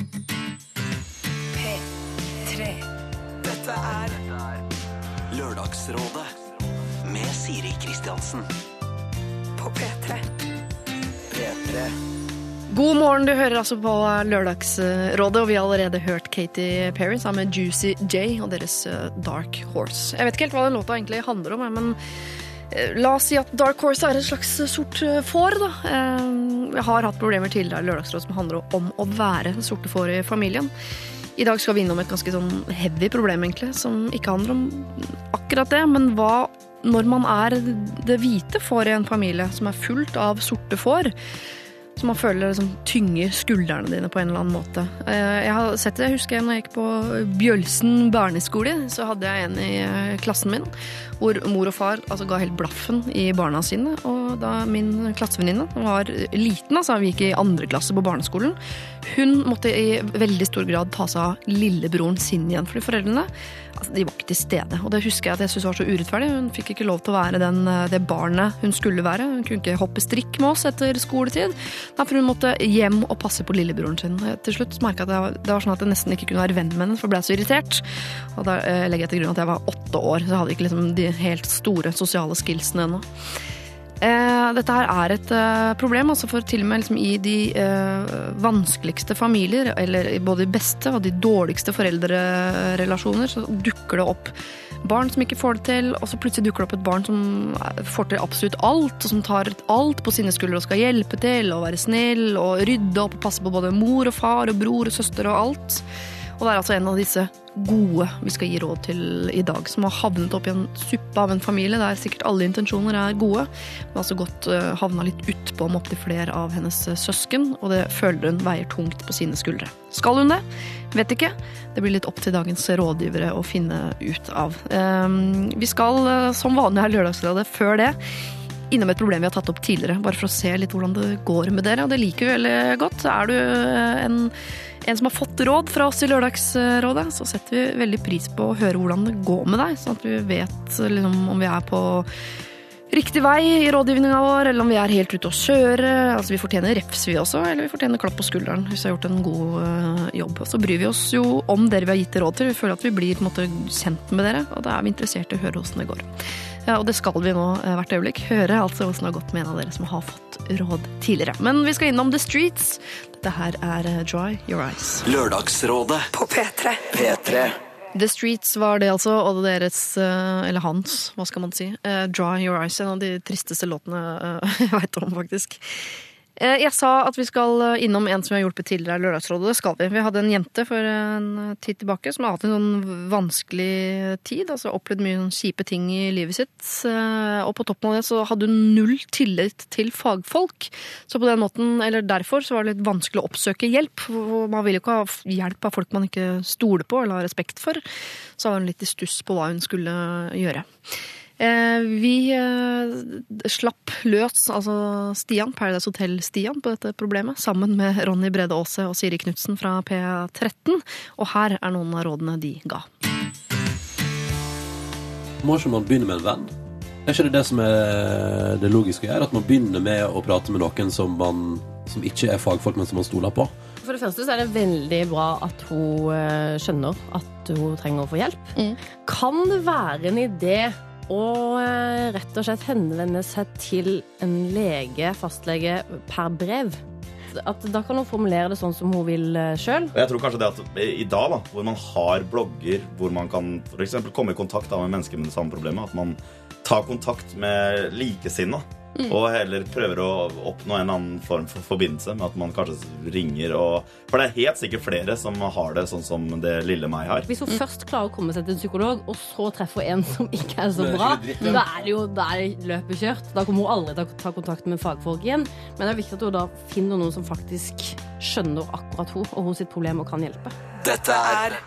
P3. Dette er Lørdagsrådet med Siri Kristiansen. på P3. P3. God morgen, du hører altså på Lørdagsrådet, og vi har allerede hørt Katy Perry sammen med Juicy J og deres eh, Dark Horse. Jeg vet ikke helt hva den låta egentlig handler om, men la oss si at Dark Horse er et slags sort eh, får, da. Eh, Jeg har hatt problemer tidligere i Lørdagsrådet som handler om å være sorte får i familien. I dag skal vi innom et ganske sånn heavy problem, egentlig, som ikke handler om akkurat det, men hva når man er det hvite får i en familie som er fullt av sorte får, som man føler liksom tynger skuldrene dine på en eller annen måte. Eh, Jeg har sett det, jeg husker når jeg gikk på Bjølsen barneskole, så hadde jeg en i eh, klassen min hvor mor og far altså, ga helt blaffen i barna sine. Og da min klassevenninne var liten, altså vi gikk i andre klasse på barneskolen, hun måtte i veldig stor grad ta seg av lillebroren sin igjen, fordi foreldrene altså, de var ikke til stede. Og det husker jeg at jeg syntes var så urettferdig. Hun fikk ikke lov til å være den, eh, det barnet hun skulle være. Hun kunne ikke hoppe strikk med oss etter skoletid. Derfor hun måtte hjem og passe på lillebroren sin. Til slutt merka jeg at det var sånn at jeg nesten ikke kunne være venn med henne, for jeg ble så irritert. Og da eh, legger jeg til grunn at jeg var åtte år, så jeg hadde ikke liksom de helt store sosiale skillsene ennå. Eh, dette her er et eh, problem, altså for til og med liksom i de eh, vanskeligste familier, eller både de beste og de dårligste foreldrerelasjoner, så dukker det opp barn som ikke får det til, og så plutselig dukker det opp et barn som eh, får til absolutt alt, og som tar alt på sine skuldre og skal hjelpe til og være snill og rydde opp og passe på både mor og far og bror og søster og alt. Og det er altså en av disse gode vi skal gi råd til i dag, som har havnet opp i en suppe av en familie der sikkert alle intensjoner er gode, men altså godt uh, havna litt utpå med opptil flere av hennes eh, søsken, og det føler hun veier tungt på sine skuldre. Skal hun det? Vet ikke. Det blir litt opp til dagens rådgivere å finne ut av. Um, vi skal, uh, som vanlig her Lørdagsrådet, før det innom et problem vi har tatt opp tidligere, bare for å se litt hvordan det går med dere, og det liker vi veldig godt. Er du eh, en, en som har fått råd fra oss i Lørdagsrådet, så setter vi veldig pris på å høre hvordan det går med deg, sånn at vi vet liksom, om vi er på riktig vei i rådgivninga vår, eller om vi er helt ute å kjøre. Altså, vi fortjener refs, vi også, eller vi fortjener klapp på skulderen hvis vi har gjort en god uh, jobb. Så bryr vi oss jo om dere vi har gitt råd til. Vi føler at vi blir måte kjent med dere, og da er vi interessert i å høre hvordan det går. Ja, og det skal vi nå eh, hvert øyeblikk. Høre altså hvordan det har gått med en av dere som har fått råd tidligere. Men vi skal innom The Streets. Dette her er eh, Dry Your Eyes. Lørdagsrådet. På P3. P3. The Streets var det altså, og deres, eh, eller hans, hva skal man si, eh, Dry Your Eyes. En av de tristeste låtene eh, jeg veit om, faktisk. Eh, Jeg sa at vi skal eh, innom en som vi har hjulpet tidligere i Lørdagsrådet. Det skal vi. Vi hadde en jente for en tid tilbake som har hatt en sånn vanskelig tid. altså Opplevd mye sånn kjipe ting i livet sitt. Eh, Og på toppen av det så hadde hun null tillit til fagfolk. Så på den måten, eller derfor så var det litt vanskelig å oppsøke hjelp. Man vil jo ikke ha hjelp av folk man ikke stoler på eller har respekt for. Så var hun litt i stuss på hva hun skulle gjøre. Eh, Vi eh, slapp løs altså Stian, Paradise Hotel-Stian, på dette problemet, sammen med Ronny Brede Aase og Siri Knutsen fra P13. Og her er noen av rådene de ga. Må ikke man begynne med en venn? Er ikke det det som er det logiske å gjøre? At man begynner med å prate med noen som, man, som ikke er fagfolk, men som man stoler på? For det første så er det veldig bra at hun eh, skjønner at hun trenger å få hjelp. Mm. Kan det være en idé å eh, rett og slett henvende seg til en lege, fastlege, per brev? At da kan hun formulere det sånn som hun vil sjøl. Jeg tror kanskje det at i dag, da, hvor man har blogger hvor man kan eksempel komme i kontakt da, med mennesker med det samme problemet, at man tar kontakt med likesinna. Og heller prøver å oppnå en annen form for forbindelse med at man kanskje ringer og For det er helt sikkert flere som har det sånn som det lille meg har. Hvis hun først klarer å komme seg til en psykolog, og så treffer en som ikke er så er bra, dritt, da er det jo da er løpet kjørt. Da kommer hun aldri til å ta kontakt med fagfolk igjen. Men det er viktig at hun da finner noen som faktisk skjønner akkurat hun og hun sitt problem og kan hjelpe. Dette er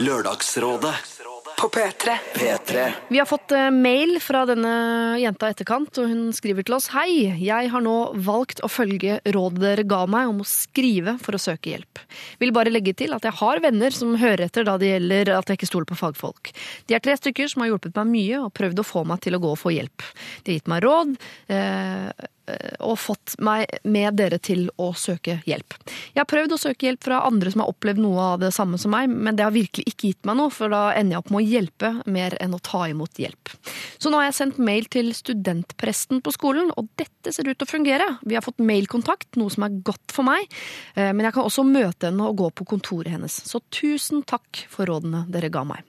Lørdagsrådet. På P3. P3. Vi har fått eh, mail fra denne jenta i etterkant, og hun skriver til oss Hei, jeg har nå valgt å følge rådet dere ga meg om å skrive for å søke hjelp. Vil bare legge til at jeg har venner som hører etter da det gjelder at jeg ikke stoler på fagfolk. De er tre stykker som har hjulpet meg mye og prøvd å få meg til å gå og få hjelp. De har gitt meg råd, eh, og fått meg med dere til å søke hjelp. Jeg har prøvd å søke hjelp fra andre som har opplevd noe av det samme som meg, men det har virkelig ikke gitt meg noe, for da ender jeg opp med å hjelpe mer enn å ta imot hjelp. Så nå har jeg sendt mail til studentpresten på skolen, og dette ser ut til å fungere. Vi har fått mailkontakt, noe som er godt for meg, eh, men jeg kan også møte henne og gå på kontoret hennes. Så tusen takk for rådene dere ga meg.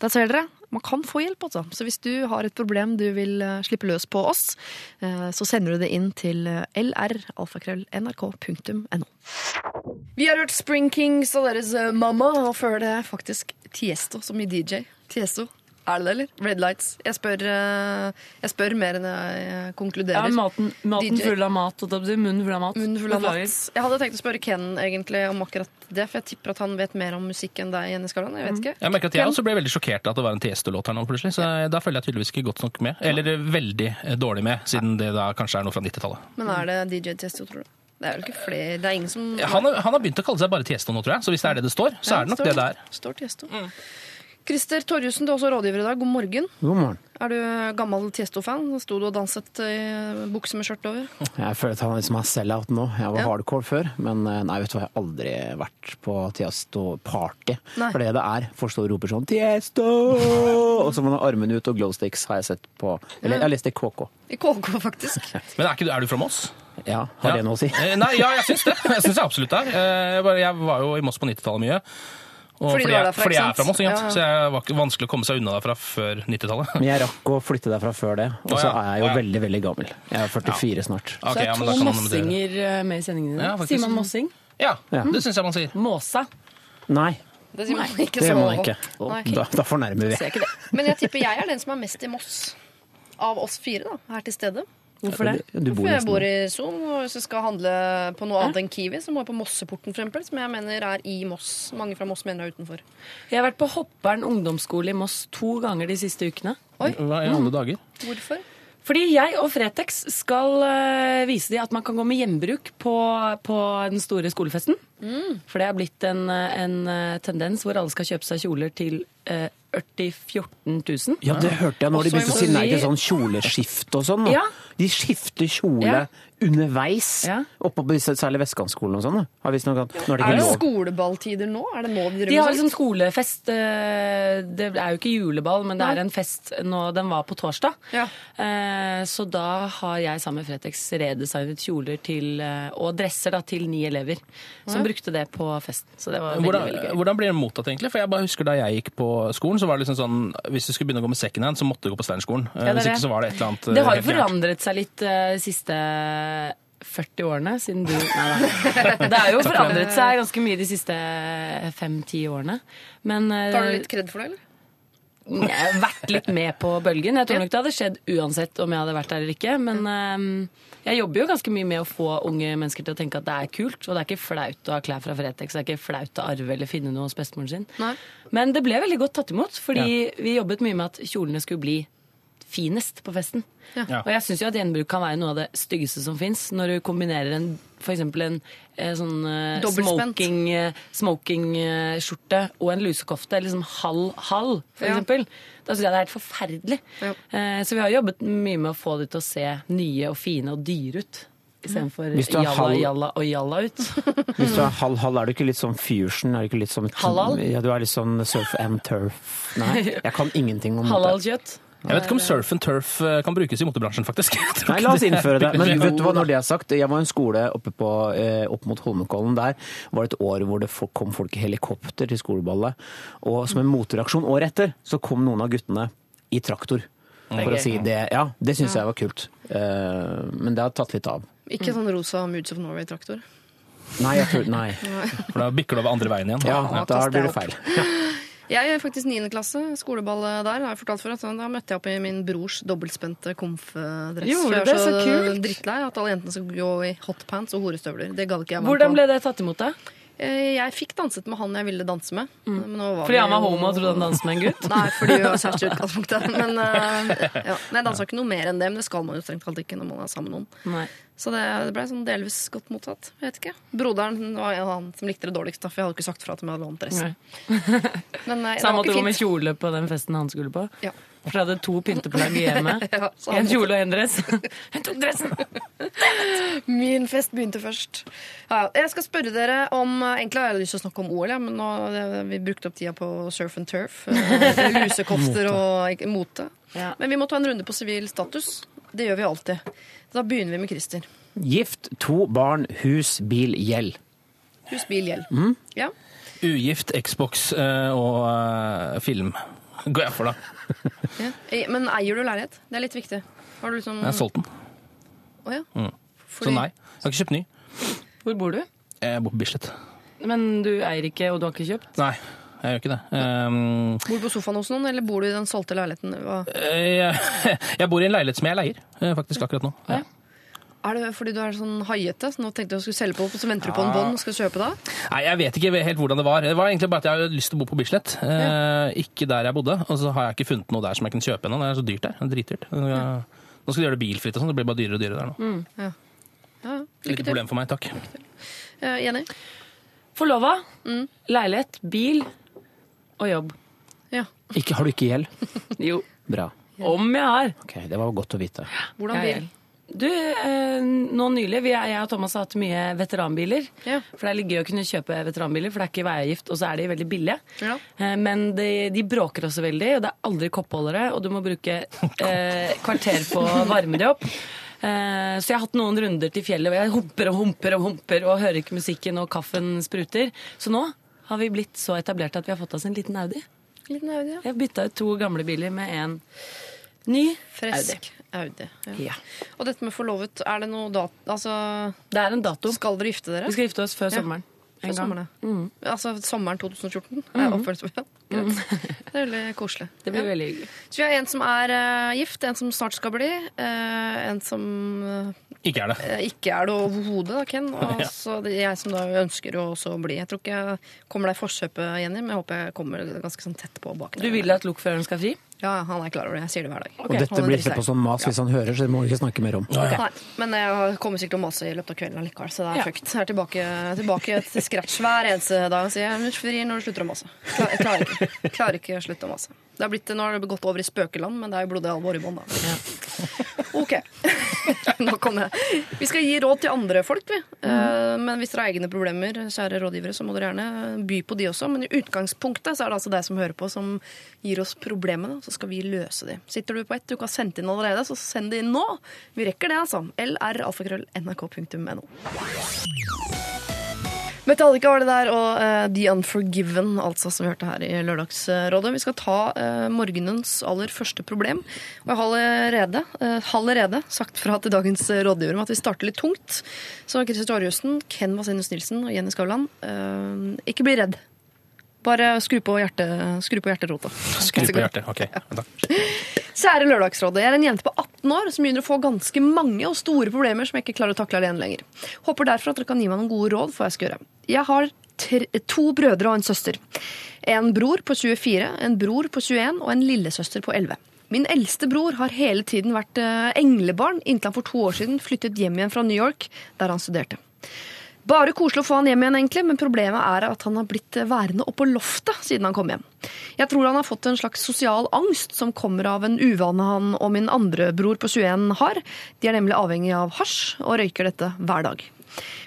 Da ser dere, man kan få hjelp, altså. Så hvis du har et problem du vil eh, slippe løs på oss, eh, så sender du det inn til eh, lralfakrøll.nrk.no. Vi har hørt Spring Kings og deres Mamma, og før det faktisk Tiesto som i DJ. Tiesto. Er det det, eller? Red Lights. Jeg spør, eh, jeg spør mer enn jeg Ja, konkluderer. maten, maten full av mat. og. Munnen full av mat. Munnen full av mat. Jeg hadde tenkt å spørre Ken egentlig om akkurat det, for jeg tipper at han vet mer om musikk enn deg, Jenny Skavlan. Jeg vet ikke. Jeg merker at jeg også ble veldig sjokkert at det var en Tiesto-låt her nå plutselig. Så da følger jeg tydeligvis ikke godt nok med. Eller veldig eh, dårlig med, siden det da kanskje er noe fra 90-tallet. Men er det DJ Tiesto, tror du? Det er vel ikke flere Det er ingen som Han, har- han har begynt å kalle seg bare Tiesto nå, tror jeg. Så hvis det er det det står, så Ja, er det nok står det det er. Står Tiesto. Christer Torjussen, du er også rådgiver i dag. God morgen. God morgen. Er du gammel Tiesto-fan? Sto du og danset i bukse med skjørt over? Jeg føler at han liksom er sell-out nå. Jeg var Ja. hardcore før, men eh, nei, vet du hva, jeg har aldri vært på Tiesto-party. For det det er, folk står og roper sånn 'Tiesto!' Og så må man ha armene ut og glowsticks, har jeg sett på Eller jeg har lest det i KK. I KK, faktisk. Men er, ikke, er du fra Moss? Ja, har Ja. det noe å si? Eh, Nei, ja, jeg syns det. Jeg syns jeg absolutt er. Eh, Jeg, bare, jeg var jo i Moss på 90-tallet mye. Og Fordi fordi, du var jeg, derfra, fordi jeg er fra? Moss. Ja, ja. så jeg var ikke vanskelig å komme seg unna derfra før 90-tallet. Men jeg rakk å flytte derfra før det, og så er jeg jo ja. veldig, veldig gammel. Jeg er 44 snart. Så det er men to mossinger eh, med i sendingene dine. Ja. Sier man mossing? Ja, Ja. det syns jeg man sier. Måsa. Nei, Det sier man ikke det gjør man ikke. Da, da fornærmer vi. Men jeg tipper jeg er den som er mest i Moss. Av oss fire, da, her til stede. Hvorfor det? Du bor For jeg bor i Son, og hvis jeg skal handle på noe annet enn Kiwi, så må jeg på Mosseporten, for eksempel, som jeg mener er i Moss. Mange fra Moss mener er utenfor. Jeg har vært på Hoppern ungdomsskole i Moss to ganger de siste ukene. Oi. Hva i alle dager? Hvorfor? Fordi jeg og Fretex skal eh, vise dem at man kan gå med gjenbruk på, på den store skolefesten. For det har blitt en, en eh, tendens hvor alle skal kjøpe seg kjoler til eh, 40 14 000. Ja, det hørte jeg når de begynte å si nei til sånn kjoleskift og sånn. nå. Ja. De skifter kjole Ja. underveis, Ja. oppe på særlig Vestkantskolen og sånn. da. Har visst noe nå er det Er ikke det lov. skoleballtider nå? Er det nå de De driver har med liksom skolefest. eh, Det er jo ikke juleball, men det Nei. er en fest nå. Den var på torsdag. Ja. Eh, Så da har jeg sammen med Fretex redesignet kjoler til, eh, og dresser da, til ni elever som brukte det på festen. Så det var veldig, Hvordan, veldig gøy. hvordan blir det mottatt, egentlig? For jeg bare husker Da jeg gikk på skolen, så var det liksom sånn Hvis du skulle begynne å gå med second hand, så måtte du gå på Steinerskolen. Eh, Ja, det er Hvis det. ikke så var det et eller annet eh, Det har jo helt gærent. forandret seg litt eh, de siste 40 årene, siden du Nei da. Det har jo forandret seg ganske mye de siste 5-10 årene. Men eh, Tar du litt kred for det, eller? jeg har vært litt med på bølgen. Jeg tror nok det hadde skjedd uansett om jeg hadde vært der eller ikke. Men eh, jeg jobber jo ganske mye med å få unge mennesker til å tenke at det er kult. Og det er ikke flaut å ha klær fra Fretex, det er ikke flaut å arve eller finne noe hos bestemoren sin. Nei. Men det ble veldig godt tatt imot, fordi vi jobbet mye med at kjolene skulle bli finest på festen. Ja. Og jeg syns jo at gjenbruk kan være noe av det styggeste som fins. Når du kombinerer en, for eksempel en eh, sånn eh, smoking, eh, smokingskjorte og en lusekofte, liksom halv-halv, for Ja. eksempel. Da syns jeg det er helt forferdelig. Ja. Eh, så vi har jobbet mye med å få det til å se nye og fine og dyre ut. Istedenfor jalla, halv- jalla og jalla ut. Hvis du er halv-halv, er du ikke litt sånn fusion? Er du ikke litt sånn Halal? Ja, du er litt sånn surf and turf. Nei, jeg kan ingenting om det. Halal-kjøtt. Jeg vet ikke om surf and turf eh, kan brukes i motebransjen, faktisk. Nei, la oss innføre det. Men vet du hva, når det er sagt, jeg var i en skole oppe på, eh, opp mot Holmenkollen der. var det et år hvor det kom folk i helikopter til skoleballet. Og som en motreaksjon året etter, så kom noen av guttene i traktor. For å si det. Ja, det syns jeg var kult. Eh, men det har tatt litt av. Ikke sånn rosa Moods of Norway-traktor. Nei, jeg tror Nei. For da bikker det over andre veien igjen. Ja, Ja, da blir det feil. feil. Jeg er faktisk 9. klasse, skoleballet der. har jeg fortalt for at Da møtte jeg opp i min brors dobbeltspente komfdress. For det? var Så kult. drittlei at alle jentene skal gå i hotpants og horestøvler. Det gadd ikke jeg Hvordan ble det tatt imot, da? Eh, Jeg fikk danset med han jeg ville danse med. Var Fordi han var homo og trodde han danset med en gutt? Nei, fordi vi var særlig i utgangspunktet. Men uh, ja. Nei, dansa ikke noe mer enn det, men det skal man jo strengt talt ikke når man er sammen med noen. Nei. Så det, det ble sånn delvis godt mottatt. Jeg vet ikke. Broderen var han som likte det dårligst, for jeg hadde ikke sagt fra at jeg hadde lånt dress. Samme Men eh, Så han måtte var gå med kjole på den festen han skulle på? Ja. For jeg hadde to pynteplagg hjemme. Ja, En kjole og en dress. Hun tok dressen! Min fest begynte først. Ja, jeg skal spørre dere om Egentlig har jeg lyst til å snakke om OL, ja, men nå vi brukte opp tida på surf and turf. eh, Lusekofter og mote. Ja. Men vi må ta en runde på sivil status. Det gjør vi alltid. Da begynner vi med Christer. Gift, to barn, hus, bil, gjeld. Hus, bil, gjeld. Mm. Ja. Ugift, Xbox eh, og eh, film. Går jeg for, da. Ja. Eh, Men eier du leilighet? Det er litt viktig. Har du liksom Jeg har solgt den. Å ja. Mm. Fordi- Så nei. Jeg har ikke kjøpt ny. Hvor bor du? Jeg bor på Bislett. Men du eier ikke, og du har ikke kjøpt? Nei, jeg gjør ikke det. Um, Bor du på sofaen hos noen, eller bor du i den solgte leiligheten? Hva? jeg, jeg bor i en leilighet som jeg leier, eh, faktisk akkurat nå. Ja. Er det fordi du er sånn haiete, så nå tenkte du skulle selge på, så venter du på en bånd og skal kjøpe da? Nei, Jeg vet ikke helt hvordan det var. Det var egentlig bare at jeg hadde lyst til å bo på Bislett. Eh, ikke der jeg bodde. Og så har jeg ikke funnet noe der som jeg kan kjøpe ennå. Det er så dyrt der. Det er dritdyrt. Nå skal de gjøre det bilfritt og sånn. Det blir bare dyrere og dyrere der nå. Ja, ja. Lite problem for meg, takk. Eh, Jenny? Forlova, Mm. leilighet, bil og jobb. Ja. Ikke, har du ikke gjeld? Jo. Bra. Om jeg har. Ok, Det var godt å vite. Hvordan Ja, bil? Du, eh, nå nylig, vi, jeg og Thomas har hatt mye veteranbiler. Ja. For det er litt gøy å kunne kjøpe veteranbiler, for det er ikke veiavgift, og så er de veldig billige. Ja. Eh, men de, de bråker også veldig, og det er aldri koppholdere, og du må bruke eh, kvarter på å varme de opp. Eh, så jeg har hatt noen runder til fjellet hvor jeg humper og humper og humper og hører ikke musikken, og kaffen spruter. Så nå har vi blitt så etablert at vi har fått oss en liten Audi. Liten Audi, ja. Jeg bytta ut to gamle biler med en ny Audi. Fresk Audi. ja. Ja. Og dette med forlovet, er det noe dato Altså, Det er en dato. skal dere gifte dere? Vi skal gifte oss før Ja. sommeren. Før En gang. sommeren, ja. Mm. Altså sommeren 2014? Er oppfølgelsen Mm. det? Er veldig koselig. Det blir Ja. veldig hyggelig. Så vi har en som er uh, gift, en som snart skal bli, uh, en som uh, Ikke er det. ikke er det overhodet, Ken. Og Ja. så det er jeg som da ønsker å også bli. Jeg tror ikke jeg kommer deg i forkjøpet, Jenny, men jeg håper jeg kommer ganske sånn tett på bak Du vil at lokføreren skal fri? Ja, han er klar over det. Jeg sier det hver dag. Og dette blir sett på som mas hvis han hører, så det må vi ikke snakke mer om. Nei, men jeg kommer sikkert til å mase i løpet av kvelden allikevel, så det er Ja. fucked. Jeg er tilbake, tilbake til scratch hver eneste dag og sier jeg er fri når du slutter å mase. Klar, jeg klarer ikke. Jeg klarer ikke å slutte å mase. Det har blitt, nå har det gått over i spøkeland, men det er jo blodig alvor i bånn, da. OK. Nok om det. Vi skal gi råd til andre folk, vi. Eh, Men hvis dere har egne problemer, kjære rådgivere, så må dere gjerne by på de også. Men i utgangspunktet så er det altså deg som hører på, som gir oss problemene. Så skal vi løse de. Sitter du på ett du ikke har sendt inn allerede, så send det inn nå. Vi rekker det, altså. lralfakrøll.nrk.no. Metallica var det der, og uh, The Unforgiven, altså, som vi hørte her i Lørdagsrådet. Vi skal ta uh, morgenens aller første problem. Og jeg har allerede, uh, allerede sagt fra til dagens rådgiver om at vi starter litt tungt. Så Christer Torjussen, Ken Vasenus Nilsen og Jenny Skavlan, ikke bli redd. Bare skru på, hjerte, skru på hjerterota. Skru på hjertet. Ok, takk. Kjære Lørdagsrådet. Jeg er en jente på 18 år som begynner å få ganske mange og store problemer som jeg ikke klarer å takle alene lenger. Håper derfor at dere kan gi meg noen gode råd for hva jeg skal gjøre. Jeg har to brødre og en søster. En bror på 24, en bror på 21 og en lillesøster på 11. Min eldste bror har hele tiden vært eh, englebarn inntil han for to år siden flyttet hjem igjen fra New York, der han studerte. Bare koselig å få han hjem igjen, egentlig, men problemet er at han har blitt værende oppå loftet siden han kom hjem. Jeg tror han har fått en slags sosial angst som kommer av en uvane han og min andre bror på 21 har. De er nemlig avhengig av hasj og røyker dette hver dag.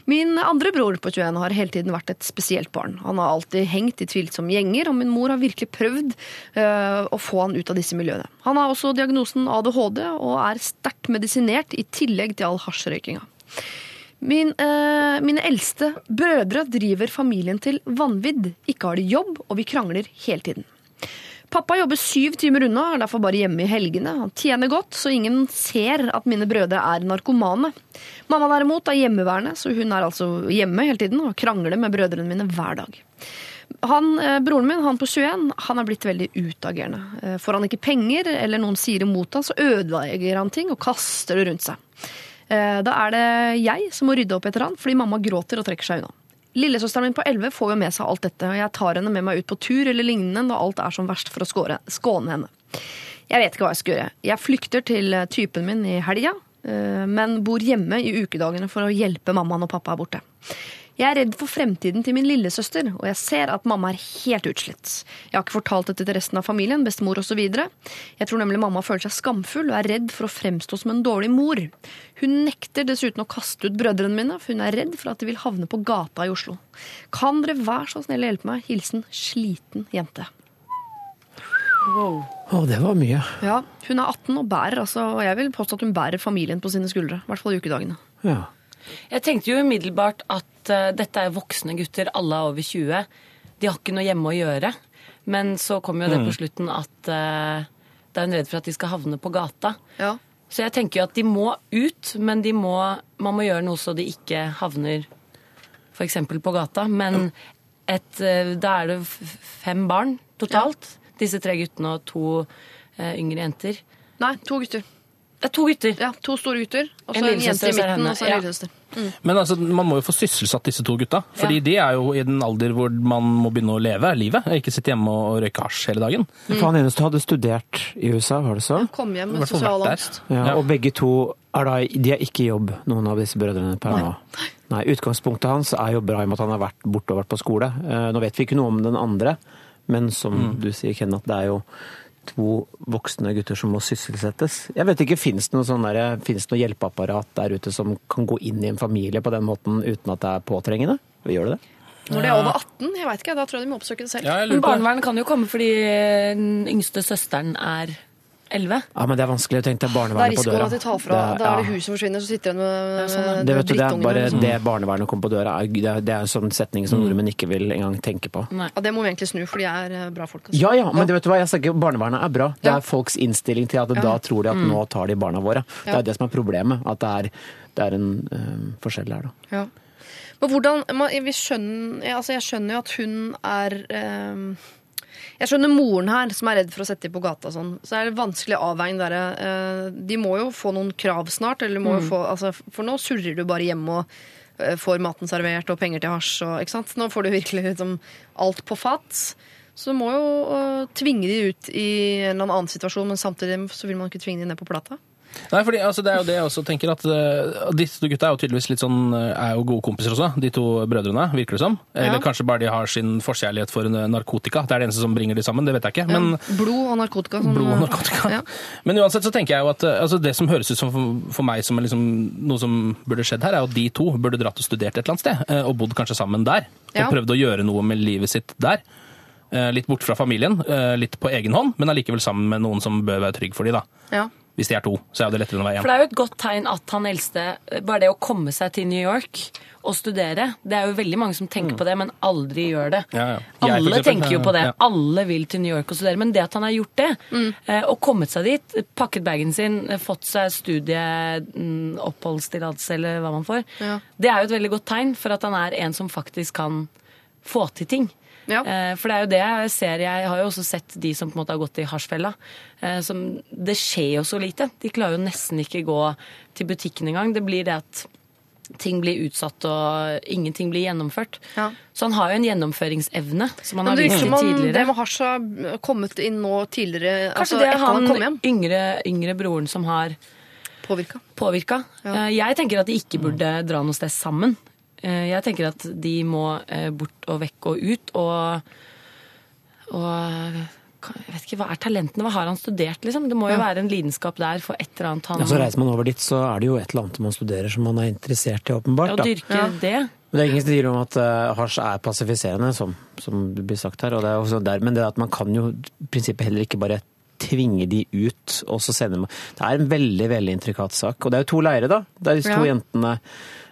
Min andre bror på 21 har hele tiden vært et spesielt barn. Han har alltid hengt i tvilsomme gjenger, og min mor har virkelig prøvd øh, å få han ut av disse miljøene. Han har også diagnosen ADHD og er sterkt medisinert i tillegg til all hasjrøykinga. Min, eh, mine eldste brødre driver familien til vanvidd. Ikke har de jobb, og vi krangler hele tiden. Pappa jobber syv timer unna, er derfor bare hjemme i helgene. Han tjener godt, så ingen ser at mine brødre er narkomane. Mamma derimot er hjemmeværende, så hun er altså hjemme hele tiden og krangler med brødrene mine hver dag. Han, eh, Broren min han på 21 han er blitt veldig utagerende. Eh, Får han ikke penger, eller noen sier imot han, så ødelegger han ting og kaster det rundt seg. Eh, Da er det jeg som må rydde opp etter han, fordi mamma gråter og trekker seg unna. Lillesøsteren min på 11 får jo med seg alt dette, og jeg tar henne med meg ut på tur eller lignende når alt er som verst for å skåre, skåne henne. Jeg vet ikke hva jeg skal gjøre. Jeg flykter til eh, typen min i helga, eh, men bor hjemme i ukedagene for å hjelpe mamma og pappa borte. Jeg er redd for fremtiden til min lillesøster, og jeg ser at mamma er helt utslitt. Jeg har ikke fortalt dette til resten av familien, bestemor osv. Jeg tror nemlig mamma føler seg skamfull og er redd for å fremstå som en dårlig mor. Hun nekter dessuten å kaste ut brødrene mine, for hun er redd for at de vil havne på gata i Oslo. Kan dere være så snill å hjelpe meg? Hilsen sliten jente. Wow. Å, det var mye. Ja, Hun er 18 og bærer, altså, og jeg vil påstå at hun bærer familien på sine skuldre. I hvert fall i ukedagene. Ja. Jeg tenkte jo umiddelbart at eh, dette er voksne gutter, alle er over 20. De har ikke noe hjemme å gjøre. Men så kommer jo det på slutten at uh, da er hun redd for at de skal havne på gata. Ja. Så jeg tenker jo at de må ut, men de må, man må gjøre noe så de ikke havner f.eks. på gata. Men et, eh, da er det fem barn totalt. Disse tre guttene og to uh, yngre jenter. Nei, to gutter. Det er to gutter. Ja, To store gutter, og så En en, jente i og så det midten, og så en Ja. Men altså, man må jo få sysselsatt disse to gutta. Fordi de er jo i den alder hvor man må begynne å leve livet. og Ikke sitte hjemme og røyke hasj hele dagen. For han eneste hadde studert i USA, var det så? Kom hjem med sosial angst. Ja, Ja. og begge to er da, de er ikke i jobb, noen av disse brødrene per nå. Nei, Utgangspunktet hans er jo bra i og med at han har vært borte og vært på skole. Eh, Nå vet vi ikke noe om den andre, men som du sier, Kenneth, det er jo to voksne gutter som må sysselsettes. Jeg vet ikke, Fins det noe, sånn der- finnes det noe hjelpeapparat der ute som kan gå inn i en familie på den måten uten at det er påtrengende? Gjør det det? Når de er over 18, jeg vet ikke, da tror jeg de må oppsøke det selv. Ja, Men barnevernet kan jo komme fordi den yngste søsteren er 11. Ja, men det er vanskelig å tenke deg Det er døra. Det risikoen risiko at de tar fra. Det er- da er det huset forsvinner, så sitter de med, sånn, ja. med Det, vet du, det er bare liksom. det barnevernet kommer på døra. er- Det er, det er en sånn setning som nordmenn ikke vil engang tenke på. Nei. Ja, det må vi egentlig snu, for de er eh, bra folk. Altså. Ja ja, men det vet du hva, jeg sier ikke barnevernet er bra. Det Ja. er folks innstilling til at da tror de at nå tar de barna våre. Det Ja. er det som er problemet. At det er, det er en øh, forskjell her, da. Ja. Men hvordan man, vi skjønner, ja, altså jeg skjønner jo at hun er eh, Jeg skjønner moren her, som er redd for å sette dem på gata. og Sånn. Så er det vanskelig avveining der. eh, de må jo få noen krav snart. Eller må jo få, altså, for nå surrer du bare hjemme og eh, får maten servert og penger til hasj. Og, ikke sant? Nå får du virkelig liksom, alt på fat. Så du må jo uh, tvinge de ut i en eller annen situasjon, men samtidig så vil man ikke tvinge de ned på plata. Nei, fordi altså, det er jo det jeg også tenker at uh, Disse to gutta er jo tydeligvis litt sånn eh, er jo gode kompiser også, de to brødrene, virker det som. Eller Ja. kanskje bare de har sin forkjærlighet for eh, narkotika. Det er det eneste som bringer de sammen, det vet jeg ikke. Men, ja. Blod og narkotika. sånn, Blod og narkotika. Ja. Men uansett så tenker jeg jo at altså det som høres ut som for, for meg som er liksom noe som burde skjedd her, er at de to burde dratt og studert et eller annet sted, og bodd kanskje sammen der. Og prøvd å gjøre noe med livet sitt der. Litt bort fra familien, litt på egen hånd, men allikevel sammen med noen som bør være trygg for de da. Ja. Hvis de er to, så er det lettere enn å være For det er jo et godt tegn at han eldste Bare det å komme seg til New York og studere Det er jo veldig mange som tenker på det, men aldri gjør det. Ja, ja. Alle eksempel, tenker jo på det. ja. Alle vil til New York og studere. Men det at han har gjort det, mm. og kommet seg dit, pakket bagen sin, eh, fått seg studie, mm, eller hva man får, Ja. det er jo et veldig godt tegn for at han er en som faktisk kan få til ting. Ja. Eh, For det er jo det jeg ser. Jeg har jo også sett de som på en måte har gått i hasjfella. eh, som- Det skjer jo så lite. De klarer jo nesten ikke gå til butikken engang. Det blir det at ting blir utsatt og ingenting blir gjennomført. Ja. Så han har jo en gjennomføringsevne som han har det virker vist som om tidligere. det med hasj har kommet inn nå tidligere. Kanskje altså det er han han yngre, yngre broren som har Påvirka. påvirka. Ja. Eh, Jeg tenker at de ikke burde dra noe sted sammen. Eh, Jeg tenker at de må eh, bort og vekk og ut og, og jeg vet ikke, Hva er talentene? Hva har han studert? liksom? Det må jo være en lidenskap der for et eller annet han Ja, så reiser man over dit, så er det jo et eller annet man studerer som man er interessert i, Ja, åpenbart. Å Da. dyrke det. Men det er ingen tvil om at uh, hasj er passifiserende, som, som det blir sagt her. Og det er også der, men det at man kan jo i prinsippet heller ikke bare tvinge de ut, og så sende dem Det er en veldig, veldig intrikat sak. Og det er jo to leirer, da. Det er disse to Ja. jentene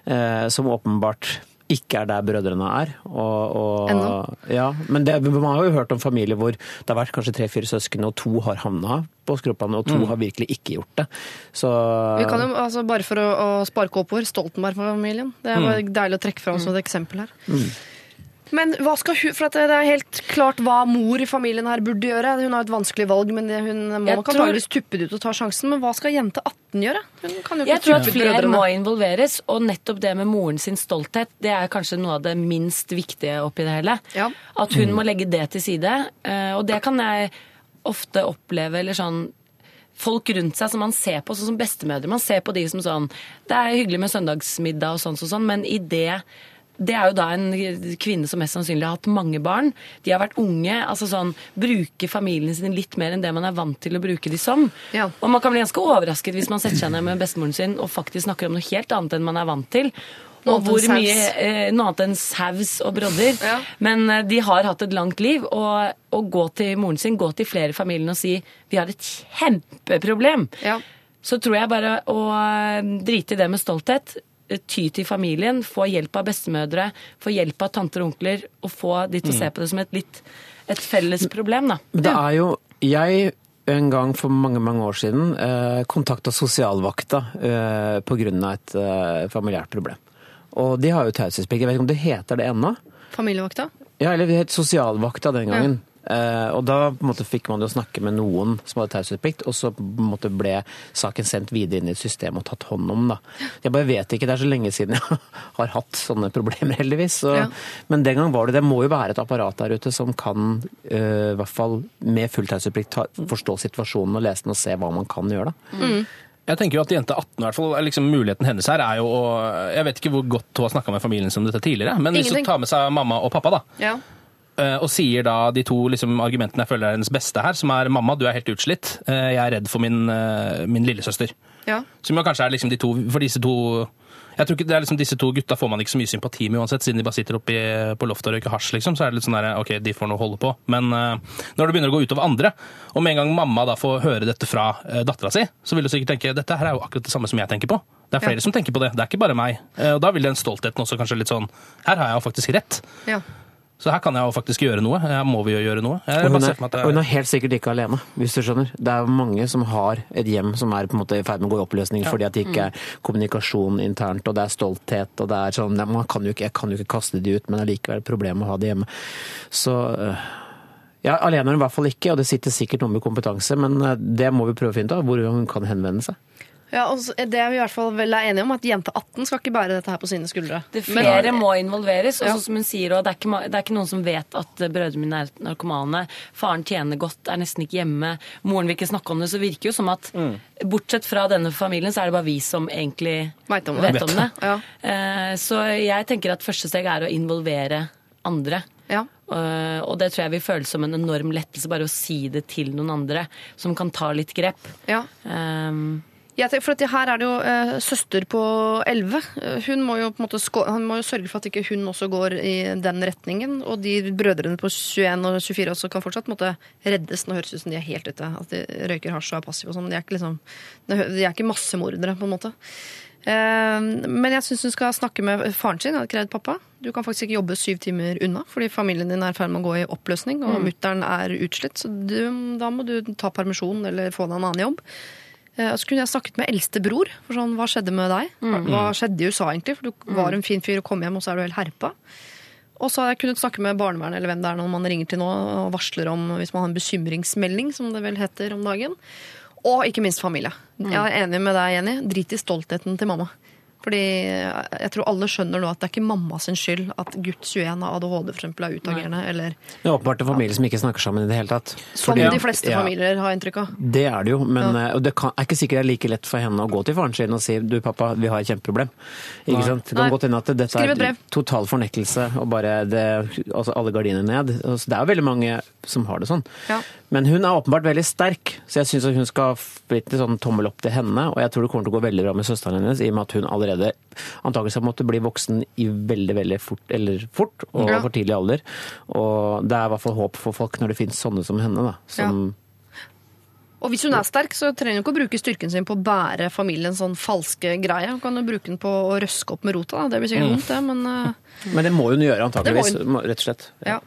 eh, som åpenbart ikke er der brødrene er. Og, og, Ennå. Ja, men det, man har jo hørt om familier hvor det har vært kanskje tre-fire søsken, og to har havna på skruppene, og to har virkelig ikke gjort det. Så Vi kan jo, altså, bare for å, å sparke oppover, Stoltenberg-familien. Det er bare deilig å trekke fram som et eksempel her. Men hva skal hun, for at det er helt klart hva mor i familien her burde gjøre. Hun har et vanskelig valg, men hun må Jeg nok tror- tuppe det ut og ta sjansen. Men hva skal jente 18 gjøre? Hun kan jo ikke Jeg tror at flere må involveres, og nettopp det med moren sin stolthet, det er kanskje noe av det minst viktige oppi det hele. Ja. At hun må legge det til side. eh, Og det kan jeg ofte oppleve, eller sånn Folk rundt seg som man ser på, sånn som bestemødre. Man ser på de som sånn Det er hyggelig med søndagsmiddag og sånn, og sånn men i det det er jo da en kvinne som mest sannsynlig har hatt mange barn. De har vært unge. altså sånn, Bruke familien sin litt mer enn det man er vant til å bruke de som. Ja. Og man kan bli ganske overrasket hvis man setter seg ned med bestemoren sin og faktisk snakker om noe helt annet enn man er vant til. Og hvor mye eh, Noe annet enn saus og brodder. Ja. Men eh, de har hatt et langt liv. Og å gå til moren sin, gå til flere i familien og si vi har et kjempeproblem, Ja. så tror jeg bare å eh, drite i det med stolthet. Eh, Ty til familien, få hjelp av bestemødre, få hjelp av tanter og onkler, og få de til å se på det som et litt et felles problem, da. Men det er jo Jeg en gang for mange mange år siden eh, kontakta sosialvakta eh, pga. et eh, familiært problem. Og de har jo taushetsplikt. Jeg vet ikke om det heter det ennå? Familievakta? Ja, eller det het sosialvakta den gangen. Eh, og da på en måte, fikk man jo snakke med noen som hadde taushetsplikt, og så på en måte, ble saken sendt videre inn i et system og tatt hånd om. Da. Jeg bare vet ikke, det er så lenge siden jeg har hatt sånne problemer, heldigvis. Så, Ja. Men den gang var det Det må jo være et apparat der ute som kan, eh, i hvert fall med full taushetsplikt, forstå situasjonen og lese den og se hva man kan gjøre. Da. Jeg tenker jo at jente 18 i hvert fall, liksom Muligheten hennes her er jo å Jeg vet ikke hvor godt hun har snakka med familien sin om dette tidligere, men hvis hun tar med seg mamma og pappa, da, Ja. Eh, og sier da de to liksom, argumentene jeg føler er hennes beste her, som er 'mamma, du er helt utslitt', eh, 'jeg er redd for min, eh, min lillesøster'. ja. Som kanskje er liksom de to For disse to jeg tror ikke det er liksom Disse to gutta får man ikke så mye sympati med uansett, siden de bare sitter oppe på loftet og røyker hasj, liksom. Så er det litt sånn der, ok, de får noe å holde på. Men uh, når det begynner å gå utover andre, og med en gang mamma da får høre dette fra uh, dattera si, så vil du sikkert tenke dette her er jo akkurat det samme som jeg tenker på. Det er flere Ja. som tenker på det, det er ikke bare meg. Uh, og da vil den stoltheten også kanskje litt sånn Her har jeg jo faktisk rett. ja. Så her kan jeg jo faktisk gjøre noe. Her må vi jo gjøre noe. Og hun, er, er, og hun er helt sikkert ikke alene, hvis du skjønner. Det er mange som har et hjem som er på en måte i ferd med å gå i oppløsning fordi at det ikke er kommunikasjon internt, og det er stolthet, og det er sånn man kan jo ikke, Jeg kan jo ikke kaste de ut, men allikevel et problem å ha det hjemme. Så øh, ja, alene er hun i hvert fall ikke, og det sitter sikkert noe med kompetanse, men øh, det må vi prøve å finne ut av, hvor hun kan henvende seg. Ja, og Det er vi i hvert fall vel er enige om, at jente 18 skal ikke bære dette her på sine skuldre. Det flere må involveres. Og Ja. som hun sier, det, er ikke, det er ikke noen som vet at brødrene mine er narkomane. Faren tjener godt, er nesten ikke hjemme. Moren vil ikke snakke om det. Så virker jo som at bortsett fra denne familien, så er det bare vi som egentlig Vet om det. vet om det. Ja. Eh, Så jeg tenker at første steg er å involvere andre. Ja. Eh, Og det tror jeg vil føles som en enorm lettelse, bare å si det til noen andre som kan ta litt grep. ja. Um, Jeg for her er det jo eh, søster på 11. Eh, Hun må jo på en måte han må jo sørge for at ikke hun også går i den retningen. Og de brødrene på 21 og 24 også kan fortsatt måtte reddes. Nå høres ut som de er helt ute. At de røyker hasj og er passive og sånn. De er ikke liksom, de er ikke massemordere, på en måte. Eh, Men jeg syns hun skal snakke med faren sin. Jeg hadde krevd pappa. Du kan faktisk ikke jobbe syv timer unna, fordi familien din er i ferd med å gå i oppløsning, og mutter'n er utslitt. Så du, da må du ta permisjon eller få deg en annen jobb. Eh, Og så kunne jeg snakket med eldstebror. For sånn, hva skjedde med deg? Hva skjedde i USA egentlig? For du var en fin fyr og kom hjem, og så er du helt herpa. Og så har jeg kunnet snakke med barnevernet eller hvem det er når man ringer til nå og varsler om hvis man har en bekymringsmelding, som det vel heter om dagen. Og ikke minst familie. Jeg er enig med deg, Jenny. Drit i stoltheten til mamma. Fordi jeg tror alle skjønner nå at det er ikke mamma sin skyld at gutt 21 av ADHD for eksempel, er utagerende. Eller Det er åpenbart en familie som ikke snakker sammen i det hele tatt. som Fordi- de fleste Ja. familier har inntrykk av. Det er det jo, men ja. det kan, er ikke sikkert det er like lett for henne å gå til faren sin og si du pappa, vi har et kjempeproblem. Ikke sant? Det kan Nei. godt hende at dette er total fornektelse og bare det, altså alle gardiner ned. Altså, det er jo veldig mange som har det sånn. Ja. Men hun er åpenbart veldig sterk, så jeg syns hun skal bli litt sånn tommel opp til henne. Og jeg tror det kommer til å gå veldig bra med søsteren hennes, i og med at hun allerede antakelig skal måtte bli voksen i veldig veldig fort, eller fort og Ja. for tidlig alder. Og det er i hvert fall håp for folk når det finnes sånne som henne, da. Som Og hvis hun er sterk, så trenger hun ikke å bruke styrken sin på å bære familiens sånn falske greie. Hun kan jo bruke den på å røske opp med rota. Da. Det blir sikkert vondt, det, men eh, Men det må hun gjøre, antakeligvis. Rett og slett. ja.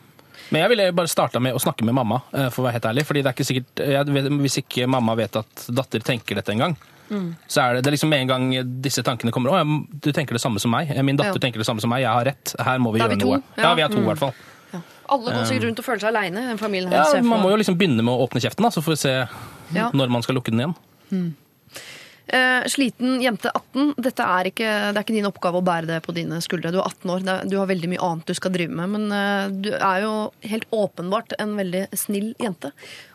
Men jeg ville bare starta med å snakke med mamma, eh, for å være helt ærlig. fordi det er ikke sikkert, jeg vet, Hvis ikke mamma vet at datter tenker dette engang, så er det, det er liksom med en gang disse tankene kommer. Å, ja, du tenker det samme som meg. Min datter Ja. tenker det samme som meg. Jeg har rett. Her må vi gjøre vi noe. Ja, Ja. vi er to i hvert fall. Alle går sikkert rundt og føler seg aleine Ja, Man må jo liksom begynne med å åpne kjeften, da, så får vi se Ja. når man skal lukke den igjen. Eh, sliten jente 18, dette er ikke, det er ikke din oppgave å bære det på dine skuldre. Du er 18 år, er, du har veldig mye annet du skal drive med. Men uh, du er jo helt åpenbart en veldig snill jente.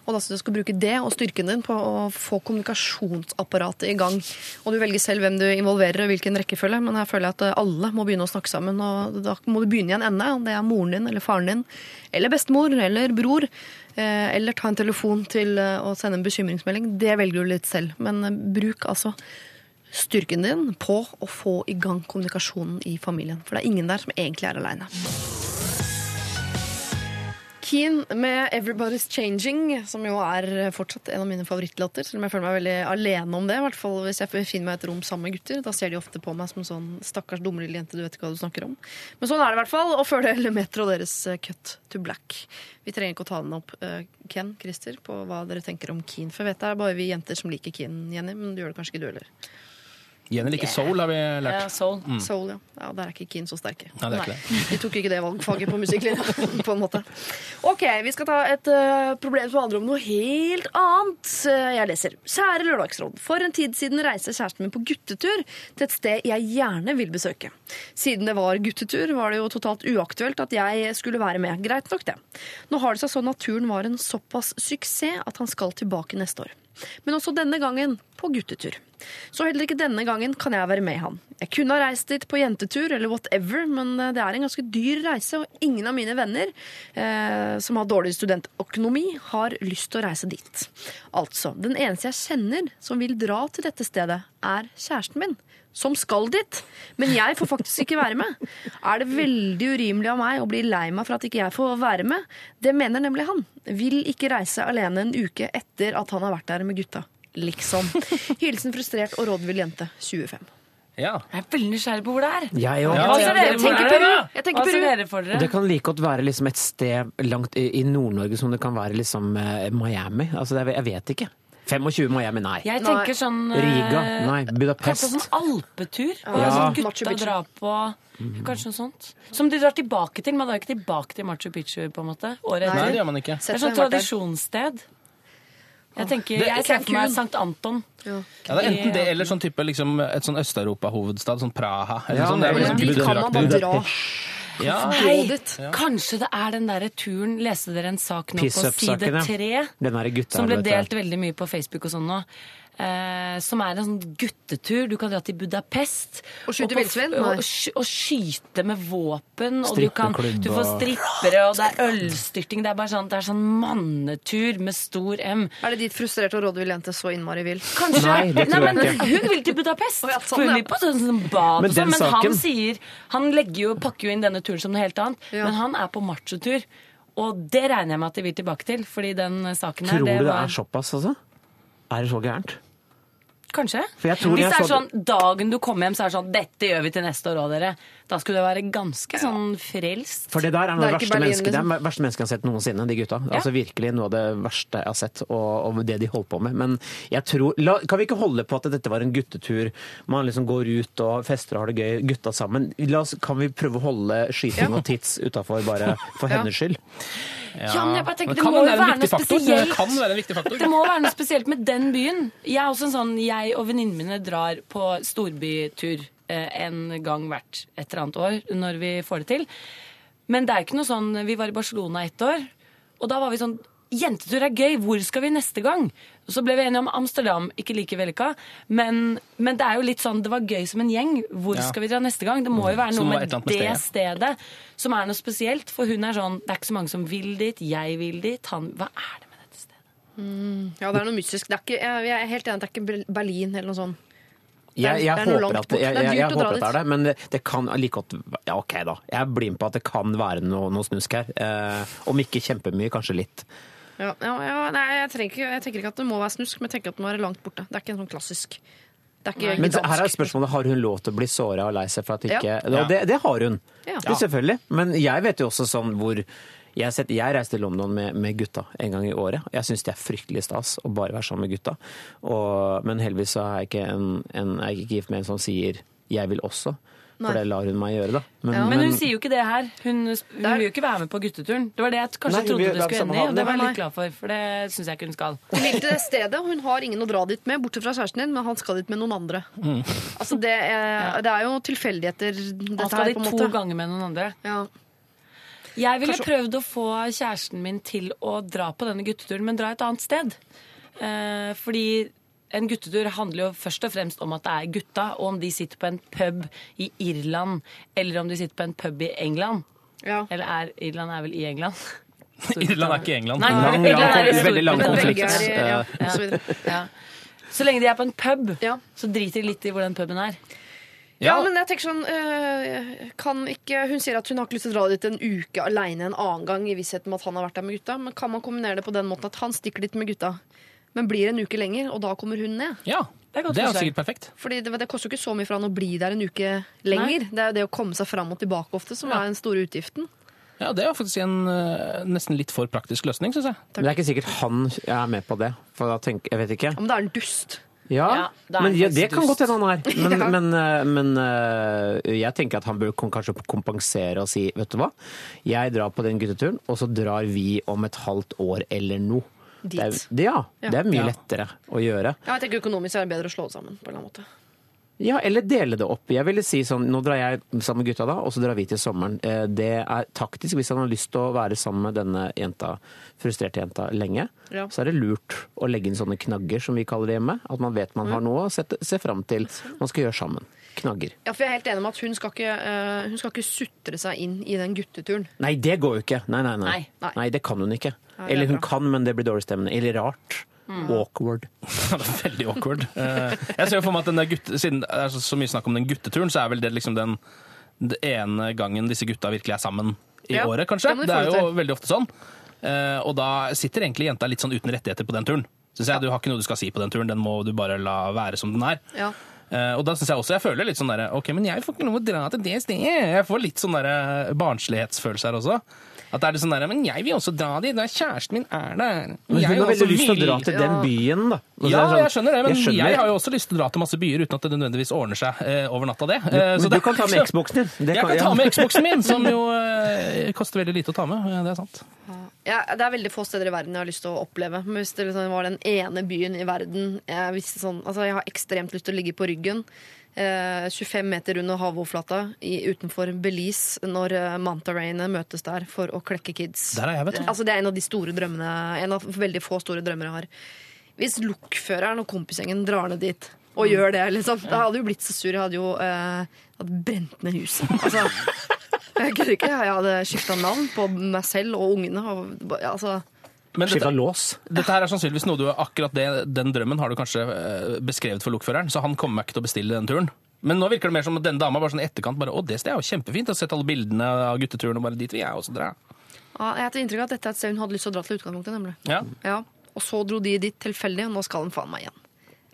Og da skal du bruke det og styrken din på å få kommunikasjonsapparatet i gang. Og du velger selv hvem du involverer og hvilken rekkefølge, men her føler jeg at alle må begynne å snakke sammen. Og da må du begynne i en ende, om det er moren din eller faren din, eller bestemor eller bror. eh, Eller ta en telefon til eh, å sende en bekymringsmelding. Det velger du litt selv. Men eh, bruk altså styrken din på å få i gang kommunikasjonen i familien. For det er ingen der som egentlig er aleine. Keen med 'Everybody's Changing', som jo er fortsatt en av mine favorittlåter. Selv om jeg føler meg veldig alene om det. I hvert fall hvis jeg finner meg et rom sammen med gutter. Da ser de ofte på meg som en sånn stakkars dumme lille jente, du vet ikke hva du snakker om. Men sånn er det i hvert fall. Og før det Metro og deres eh, Cut to Black. Vi trenger ikke å ta den opp, eh, Ken, Christer, på hva dere tenker om Keen. For jeg vet det er bare vi jenter som liker Keen, Jenny. Men du gjør det kanskje ikke du heller. Jenny liker soul, har vi Ja, lært. soul. Soul, ja. ja. Der er ikke Keen så sterke. Nei, det er ikke Vi tok ikke det valgfaget på musikklinja, på en måte. Ok, vi skal ta et uh, problem som handler om noe helt annet. Eh, jeg leser. Kjære Lørdagsråd. For en tid siden reiste kjæresten min på guttetur til et sted jeg gjerne vil besøke. Siden det var guttetur, var det jo totalt uaktuelt at jeg skulle være med. Greit nok, det. Nå har det seg sånn at turen var en såpass suksess at han skal tilbake neste år. Men også denne gangen på guttetur. Så heller ikke denne gangen kan jeg være med han. Jeg kunne ha reist dit på jentetur eller whatever, men eh, det er en ganske dyr reise, og ingen av mine venner eh, som har dårlig studentøkonomi, har lyst til å reise dit. Altså, den eneste jeg kjenner som vil dra til dette stedet, er kjæresten min. Som skal dit. Men jeg får faktisk ikke være med. Er det veldig urimelig av meg å bli lei meg for at ikke jeg får være med? Det mener nemlig han. Vil ikke reise alene en uke etter at han har vært der med gutta. Liksom. Hilsen frustrert og rådvill jente 25. Ja. Jeg er veldig nysgjerrig på hvor det er. Jeg òg. Ja, Hva ja, ser dere for er dere? det? Jeg tenker Peru. dere for dere? Det kan like godt være liksom et sted langt i, i Nord-Norge som det kan være liksom eh, Miami. Altså, jeg vet ikke. 25 Miami, nei. Jeg tenker sånn eh, Riga, nei. Budapest. Kanskje sånn alpetur? Og Ja. sånn Machu gutta Picchu. drar på Kanskje noe sånt. Som de drar tilbake til. Man drar ikke tilbake til Machu Picchu på en måte året Nei, det gjør man ikke. Det er sånn tradisjonssted. Jeg tenker, jeg ser for meg Sankt Anton. Ja, det er enten det eller sånn type, liksom, et sånn Øst-Europa-hovedstad, sånn Praha. Eller Ja, sånn, det er liksom Dit kan man bare dra. Ja. Dit. Kanskje det er den derre turen Leste dere en sak nå på side tre? Som ble delt veldig mye på Facebook og sånn nå. Eh, som er en sånn guttetur. Du kan dra til Budapest. Og skyte villsvin? Og, og, og skyte med våpen. Og du, kan, du får strippere, og det er ølstyrting. Det er bare sånn, det er sånn mannetur med stor M. Er det dit frustrert og rådvill jente så innmari vil? Kanskje Nei, det tror jeg men ikke. Hun vil til Budapest. Oh, ja, sånn, hun ja. vil på sånn, sånn bad Men sånn. Men han sier Han legger jo, pakker jo inn denne turen som noe helt annet. Ja. Men han er på machotur. Og det regner jeg med at de vil tilbake til. Fordi den saken her, Tror du det var er såpass, altså? Er det så gærent? Kanskje. For jeg tror Hvis det er sånn dagen du kommer hjem, så er det sånn Dette gjør vi til neste år òg, dere. Da skulle det være ganske sånn frelst. For det der er noe av det verste mennesket, liksom. er verste mennesket jeg har sett noensinne, de gutta. Altså virkelig noe av det verste jeg har sett, og, og det de holdt på med. Men jeg tror la, Kan vi ikke holde på at dette var en guttetur? Man liksom går ut og fester og har det gøy, gutta sammen. La oss, kan vi prøve å holde skyting og tits utafor, bare for Ja. hennes skyld? Ja, men jeg bare tenker, det kan må jo være noe faktor. Det spesielt. kan være en viktig faktor. Det må være noe spesielt med den byen. Jeg er også en sånn, jeg og venninnene mine drar på storbytur eh, en gang hvert et eller annet år når vi får det til. Men det er ikke noe sånn Vi var i Barcelona ett år, og da var vi sånn Jentetur er gøy, hvor skal vi neste gang? Så ble vi enige om Amsterdam, ikke like vellykka. Men, men det er jo litt sånn, det var gøy som en gjeng. Hvor Ja. skal vi dra neste gang? Det må jo være noe med, med det stedet. stedet som er noe spesielt. For hun er sånn Det er ikke så mange som vil dit. Jeg vil dit. Han Hva er det med dette stedet? Ja, det er noe mystisk. Det er ikke, jeg jeg er helt enig, det er ikke Berlin eller noe sånt. Jeg, jeg, det er håper at, jeg, Det jeg, jeg håper at det er det, men det, det kan like godt Ja, OK, da. Jeg blir med på at det kan være noe, noe snusk her. Eh, om ikke kjempemye, kanskje litt. Ja, ja, ja, nei, jeg, trenger ikke, jeg tenker ikke at det må være snusk, men jeg tenker at det må være langt borte. Det er ikke en sånn klassisk. Det er ikke Men så her er spørsmålet, har hun lov til å bli såra og lei seg for at ikke Ja. Og det, det har hun. Ja. Det, selvfølgelig. Men jeg vet jo også sånn hvor jeg, har sett, jeg reiste til London med, med gutta en gang i året. Jeg syns det er fryktelig stas å bare være sammen med gutta. Og, men heldigvis så er jeg ikke, en, en, er jeg ikke gift med en som sier 'jeg vil også'. Nei. For det lar hun meg gjøre, da. Men, Ja. Men hun sier jo ikke det her. Hun, hun Der- vil jo ikke være med på gutteturen. Det var det jeg kanskje Nei, trodde du skulle ende i, og det var jeg litt glad for. For det syns jeg ikke hun skal. Hun vil til det stedet, og hun har ingen å dra dit med, bortsett fra kjæresten din, men han skal dit med noen andre. Altså, det er, det er jo tilfeldigheter, Han dette skal her, dit på en to ganger med noen andre. Ja. Jeg ville Kanskje- prøvd å få kjæresten min til å dra på denne gutteturen, men dra et annet sted. Eh, fordi en guttetur handler jo først og fremst om at det er gutta, og om de sitter på en pub i Irland, eller om de sitter på en pub i England. Ja. Eller er Irland er vel i England? Irland er ikke England. Nei, Lang, Irland er i veldig lang konflikt. Ja, så. Ja. Så lenge de er på en pub, Ja. så driter de litt i hvor den puben er. Ja, men jeg tenker sånn øh, Kan ikke Hun sier at hun har ikke lyst til å dra dit en uke aleine en annen gang i visshet om at han har vært der med gutta. Men kan man kombinere det på den måten at han stikker dit med gutta, men blir en uke lenger, og da kommer hun ned? Ja, Det er godt det er sikkert perfekt. Fordi det, det koster jo ikke så mye for han å bli der en uke lenger. Det er jo det å komme seg fram og tilbake ofte som er den store utgiften. Ja, Det er jo faktisk en uh, nesten litt for praktisk løsning, syns jeg. Men det er ikke sikkert han er med på det. For da tenker, jeg vet ikke. Ja, men da er han dust. Ja, Ja, men ja, det kan godt hende han er. Men, Ja. men, eh, men eh, jeg tenker at han bør kanskje kompensere og si vet du hva, jeg drar på den gutteturen, og så drar vi om et halvt år eller noe. Det er, det, ja, Ja. det er mye Ja. lettere å gjøre. Ja, jeg tenker Økonomisk er det bedre å slå det sammen. på en eller annen måte. Ja, eller dele det opp. Jeg ville si sånn, Nå drar jeg sammen med gutta, da, og så drar vi til sommeren. Eh, Det er taktisk hvis han har lyst til å være sammen med denne jenta, frustrerte jenta lenge. Ja. Så er det lurt å legge inn sånne knagger, som vi kaller det hjemme. At man vet man har noe å sette- se fram til man skal gjøre sammen. Knagger. Ja, for jeg er helt enig med at hun skal ikke, uh, hun skal ikke sutre seg inn i den gutteturen. Nei, det går jo ikke. Nei, nei, nei. Nei. Nei. Nei, det kan hun ikke. Nei, er Eller hun bra. kan, men det blir dårlig stemmende. Eller rart. Awkward. det er veldig awkward. Uh, Jeg ser jo for meg at den der gutte, Siden det er så så mye snakk om den gutteturen, så er vel det liksom den, den ene gangen disse gutta virkelig er sammen i Ja, året, kanskje. det Det er jo veldig ofte sånn. Uh, Og da sitter egentlig jenta litt sånn uten rettigheter på den turen. Synes jeg, Du har ikke noe du skal si på den turen, den må du bare la være som den er. Ja. Eh, og da synes jeg også, jeg føler litt sånn derre Ok, men jeg får ikke lov å dra til det stedet. Jeg får litt sånn derre barnslighetsfølelse her også. At det er det sånn der, Men jeg vil også dra dit, der kjæresten min er der. Men Jeg hun har veldig lyst til å dra til den byen, da. Og Ja, sånn- jeg skjønner det, men jeg, skjønner- har jo også lyst til å dra til masse byer uten at det nødvendigvis ordner seg eh, over natta, det. Eh, Men så du det- kan ta med Xboxen din. Det Jeg kan ja. ta med Xboxen min, som jo eh, koster veldig lite å ta med. Det er sant. Ja, det er veldig få steder i verden jeg har lyst til å oppleve. Men hvis det liksom var den ene byen i verden Jeg, visste sånn, altså jeg har ekstremt lyst til å ligge på ryggen. Eh, 25 meter under havoverflata utenfor Belize når eh, Manta-rainet møtes der for å klekke kids. Der er jeg, vet du. Altså, det er en av de store drømmene En av veldig få store drømmer jeg har. Hvis lokføreren og kompisgjengen drar ned dit og gjør det, liksom, da hadde jo blitt så sur. Jeg hadde jo eh, hadde brent ned huset. Altså, jeg kødder ikke. Jeg hadde skifta navn på meg selv og ungene. Og, altså, Men Skifta dette, lås. dette her er sannsynligvis noe du akkurat det, den drømmen har du kanskje eh, beskrevet for lokføreren, så han kommer ikke til å bestille den turen. Men nå virker det mer som at denne dama bare sånn i etterkant bare, å, det stedet er jo kjempefint. Jeg har sett alle bildene av gutteturen og bare dit vil jeg også dra. ja, jeg har inntrykk av at dette er et sted hun hadde lyst til å dra til utgangspunktet. nemlig. Ja. Ja, Og så dro de dit tilfeldig, og nå skal hun faen meg igjen.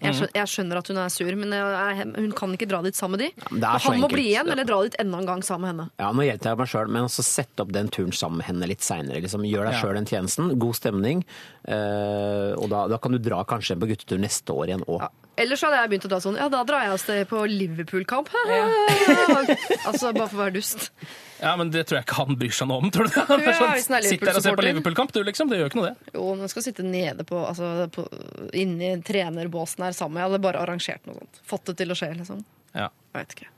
Jeg skjønner, jeg skjønner at hun er sur, men jeg, hun kan ikke dra dit sammen med de. så han må enkelt. bli igjen, eller dra dit enda en gang sammen med henne. Ja, nå hjelper jeg meg sjøl, men også sett opp den turen sammen med henne litt seinere. Liksom. Gjør deg Ja. sjøl den tjenesten. God stemning. Uh, og da, da kan du dra kanskje på guttetur neste år igjen òg. Ja. Ellers hadde jeg begynt å dra sånn Ja, da drar jeg av sted på Liverpool-kamp. altså bare for å være dust. ja, men det tror jeg ikke han bryr seg noe om, tror du? Ja, hvis han er Sitt der og ser på. Liverpool-kamp, du, liksom. Det gjør ikke noe, det. Jo, men jeg skal sitte nede på, altså, på inni trenerbåsen her sammen. Jeg hadde bare arrangert noe sånt. Fått det til å skje, liksom. Ja. Jeg vet ikke.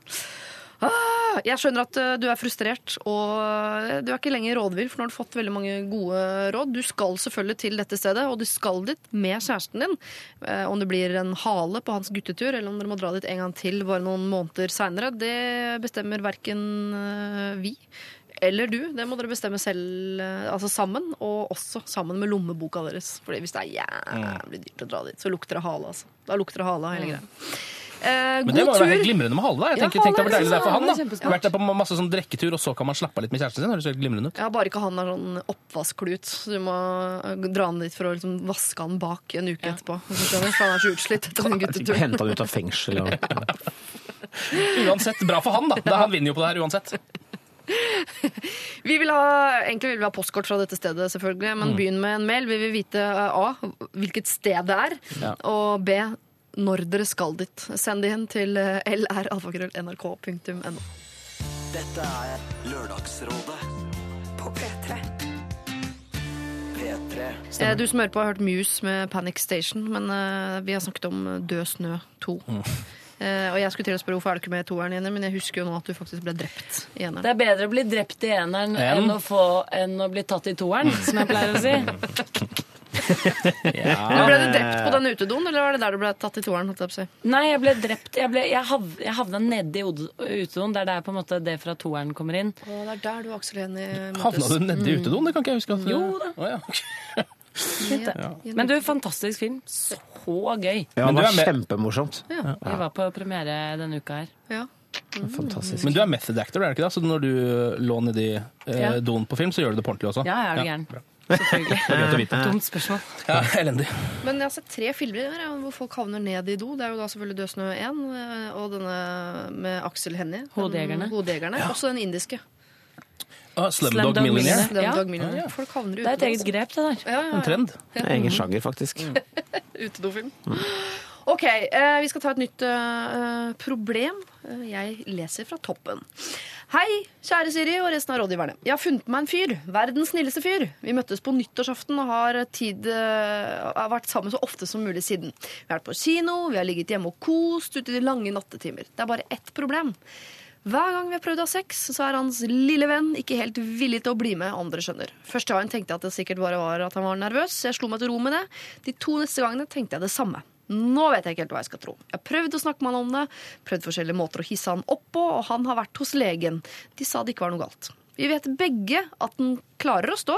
Ah, jeg skjønner at uh, du er frustrert, og uh, du er ikke lenger rådvill, for nå har du fått veldig mange gode råd. Du skal selvfølgelig til dette stedet, og du skal dit med kjæresten din. Eh, om det blir en hale på hans guttetur, eller om dere må dra dit en gang til bare noen måneder seinere, det bestemmer verken vi eller du. Det må dere bestemme selv, altså sammen, og også sammen med lommeboka deres. Fordi hvis det er jævlig dyrt å dra dit, så lukter det hale, altså. Da lukter det hale hele greia. Eh, Men det god må jo være helt glimrende med Halle. da. Jeg Ja, tenk det hvor deilig det er for han. Da. Vært der på masse sånn drekketur, og så kan man slappe av litt med kjæresten sin. Det høres helt glimrende ut. Ja, Bare ikke han er sånn oppvaskklut. Så du må dra han dit for å liksom vaske han bak en uke etterpå. Hvis skjønner, For han er så utslitt etter den gutteturen. Hente han ut av fengsel. Og, Uansett, bra for han, da. da han vinner jo på det her uansett. Vi vil ha, egentlig vil vi ha postkort fra dette stedet, selvfølgelig. Men begynn med en mail. Vi vil vite eh, A. Hvilket sted det er. Ja. Og B. Når dere skal dit. Send det inn til eh, lralfakrøll.nrk.no. Dette er Lørdagsrådet På P3. P3. Eh, Du som hører på har hørt Muse med Panic Station, men eh, vi har snakket om Død snø 2. Eh, og jeg skulle til å spørre hvorfor er du ikke med i toeren, Jenner, men jeg husker jo nå at du faktisk ble drept i eneren. Det er bedre å bli drept i eneren En. enn å, få, enn å bli tatt i toeren, som jeg pleier å si. Men ble du drept på den utedoen, eller var det der du ble tatt i toeren? Nei, jeg ble drept. Jeg, ble, jeg, hav, jeg havna nedi utedoen. Det er der på en måte det fra toeren kommer inn. Å, det er der du og Aksel Hennie Havna du nedi utedoen? Det kan ikke jeg huske. At, Jo da. Å, ja. ok. Fint, det. Men du, fantastisk film. Så gøy. Ja, det var kjempemorsomt. Ja. Vi var på premiere denne uka her. Ja. Fantastisk. Men du er method actor, er det ikke det? Så når du lå nedi eh, Ja. doen på film, så gjør du det på ordentlig også? Ja, jeg er du gæren. Selvfølgelig. Det er å vite. Dumt spørsmål. Ja, elendig. Men jeg har sett tre filmer her, hvor folk havner ned i do. Det er jo da selvfølgelig Død snø 1, eh, og denne med Aksel Hennie. Hodejegerne. Hodejegerne. Ja. Også den indiske. Ah, Slumdog Slumdog Millionaire. Slumdog Millionaire. Ja. Folk havner ute. Det er et eget altså. grep, det der. Ja, ja, En trend. Egen sjanger, faktisk. Utedofilm. Ok, eh, vi skal ta et nytt eh, problem. Jeg leser fra toppen. Hei, kjære Siri og resten av rådgiverne. Jeg har funnet meg en fyr. Verdens snilleste fyr. Vi møttes på nyttårsaften og har, tid, uh, har vært sammen så ofte som mulig siden. Vi har vært på kino, vi har ligget hjemme og kost ute i de lange nattetimer. Det er bare ett problem. Hver gang vi har prøvd å ha sex, så er hans lille venn ikke helt villig til å bli med, om dere skjønner. Første gangen tenkte jeg at det sikkert bare var at han var nervøs. så Jeg slo meg til ro med det. De to neste gangene tenkte jeg det samme. Nå vet jeg ikke helt hva jeg skal tro. Jeg har prøvd å snakke med han om det, prøvd forskjellige måter å hisse han opp på, og han har vært hos legen. De sa det ikke var noe galt. Vi vet begge at den klarer å stå.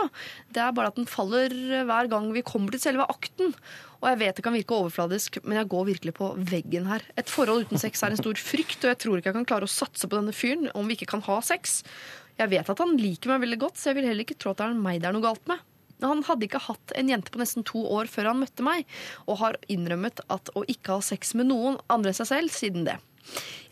Det er bare at den faller hver gang vi kommer til selve akten. Og jeg vet det kan virke overfladisk, men jeg går virkelig på veggen her. Et forhold uten sex er en stor frykt, og jeg tror ikke jeg kan klare å satse på denne fyren om vi ikke kan ha sex. Jeg vet at han liker meg veldig godt, så jeg vil heller ikke tro at det er meg det er noe galt med. Han hadde ikke hatt en jente på nesten to år før han møtte meg, og har innrømmet at å ikke ha sex med noen andre enn seg selv siden det.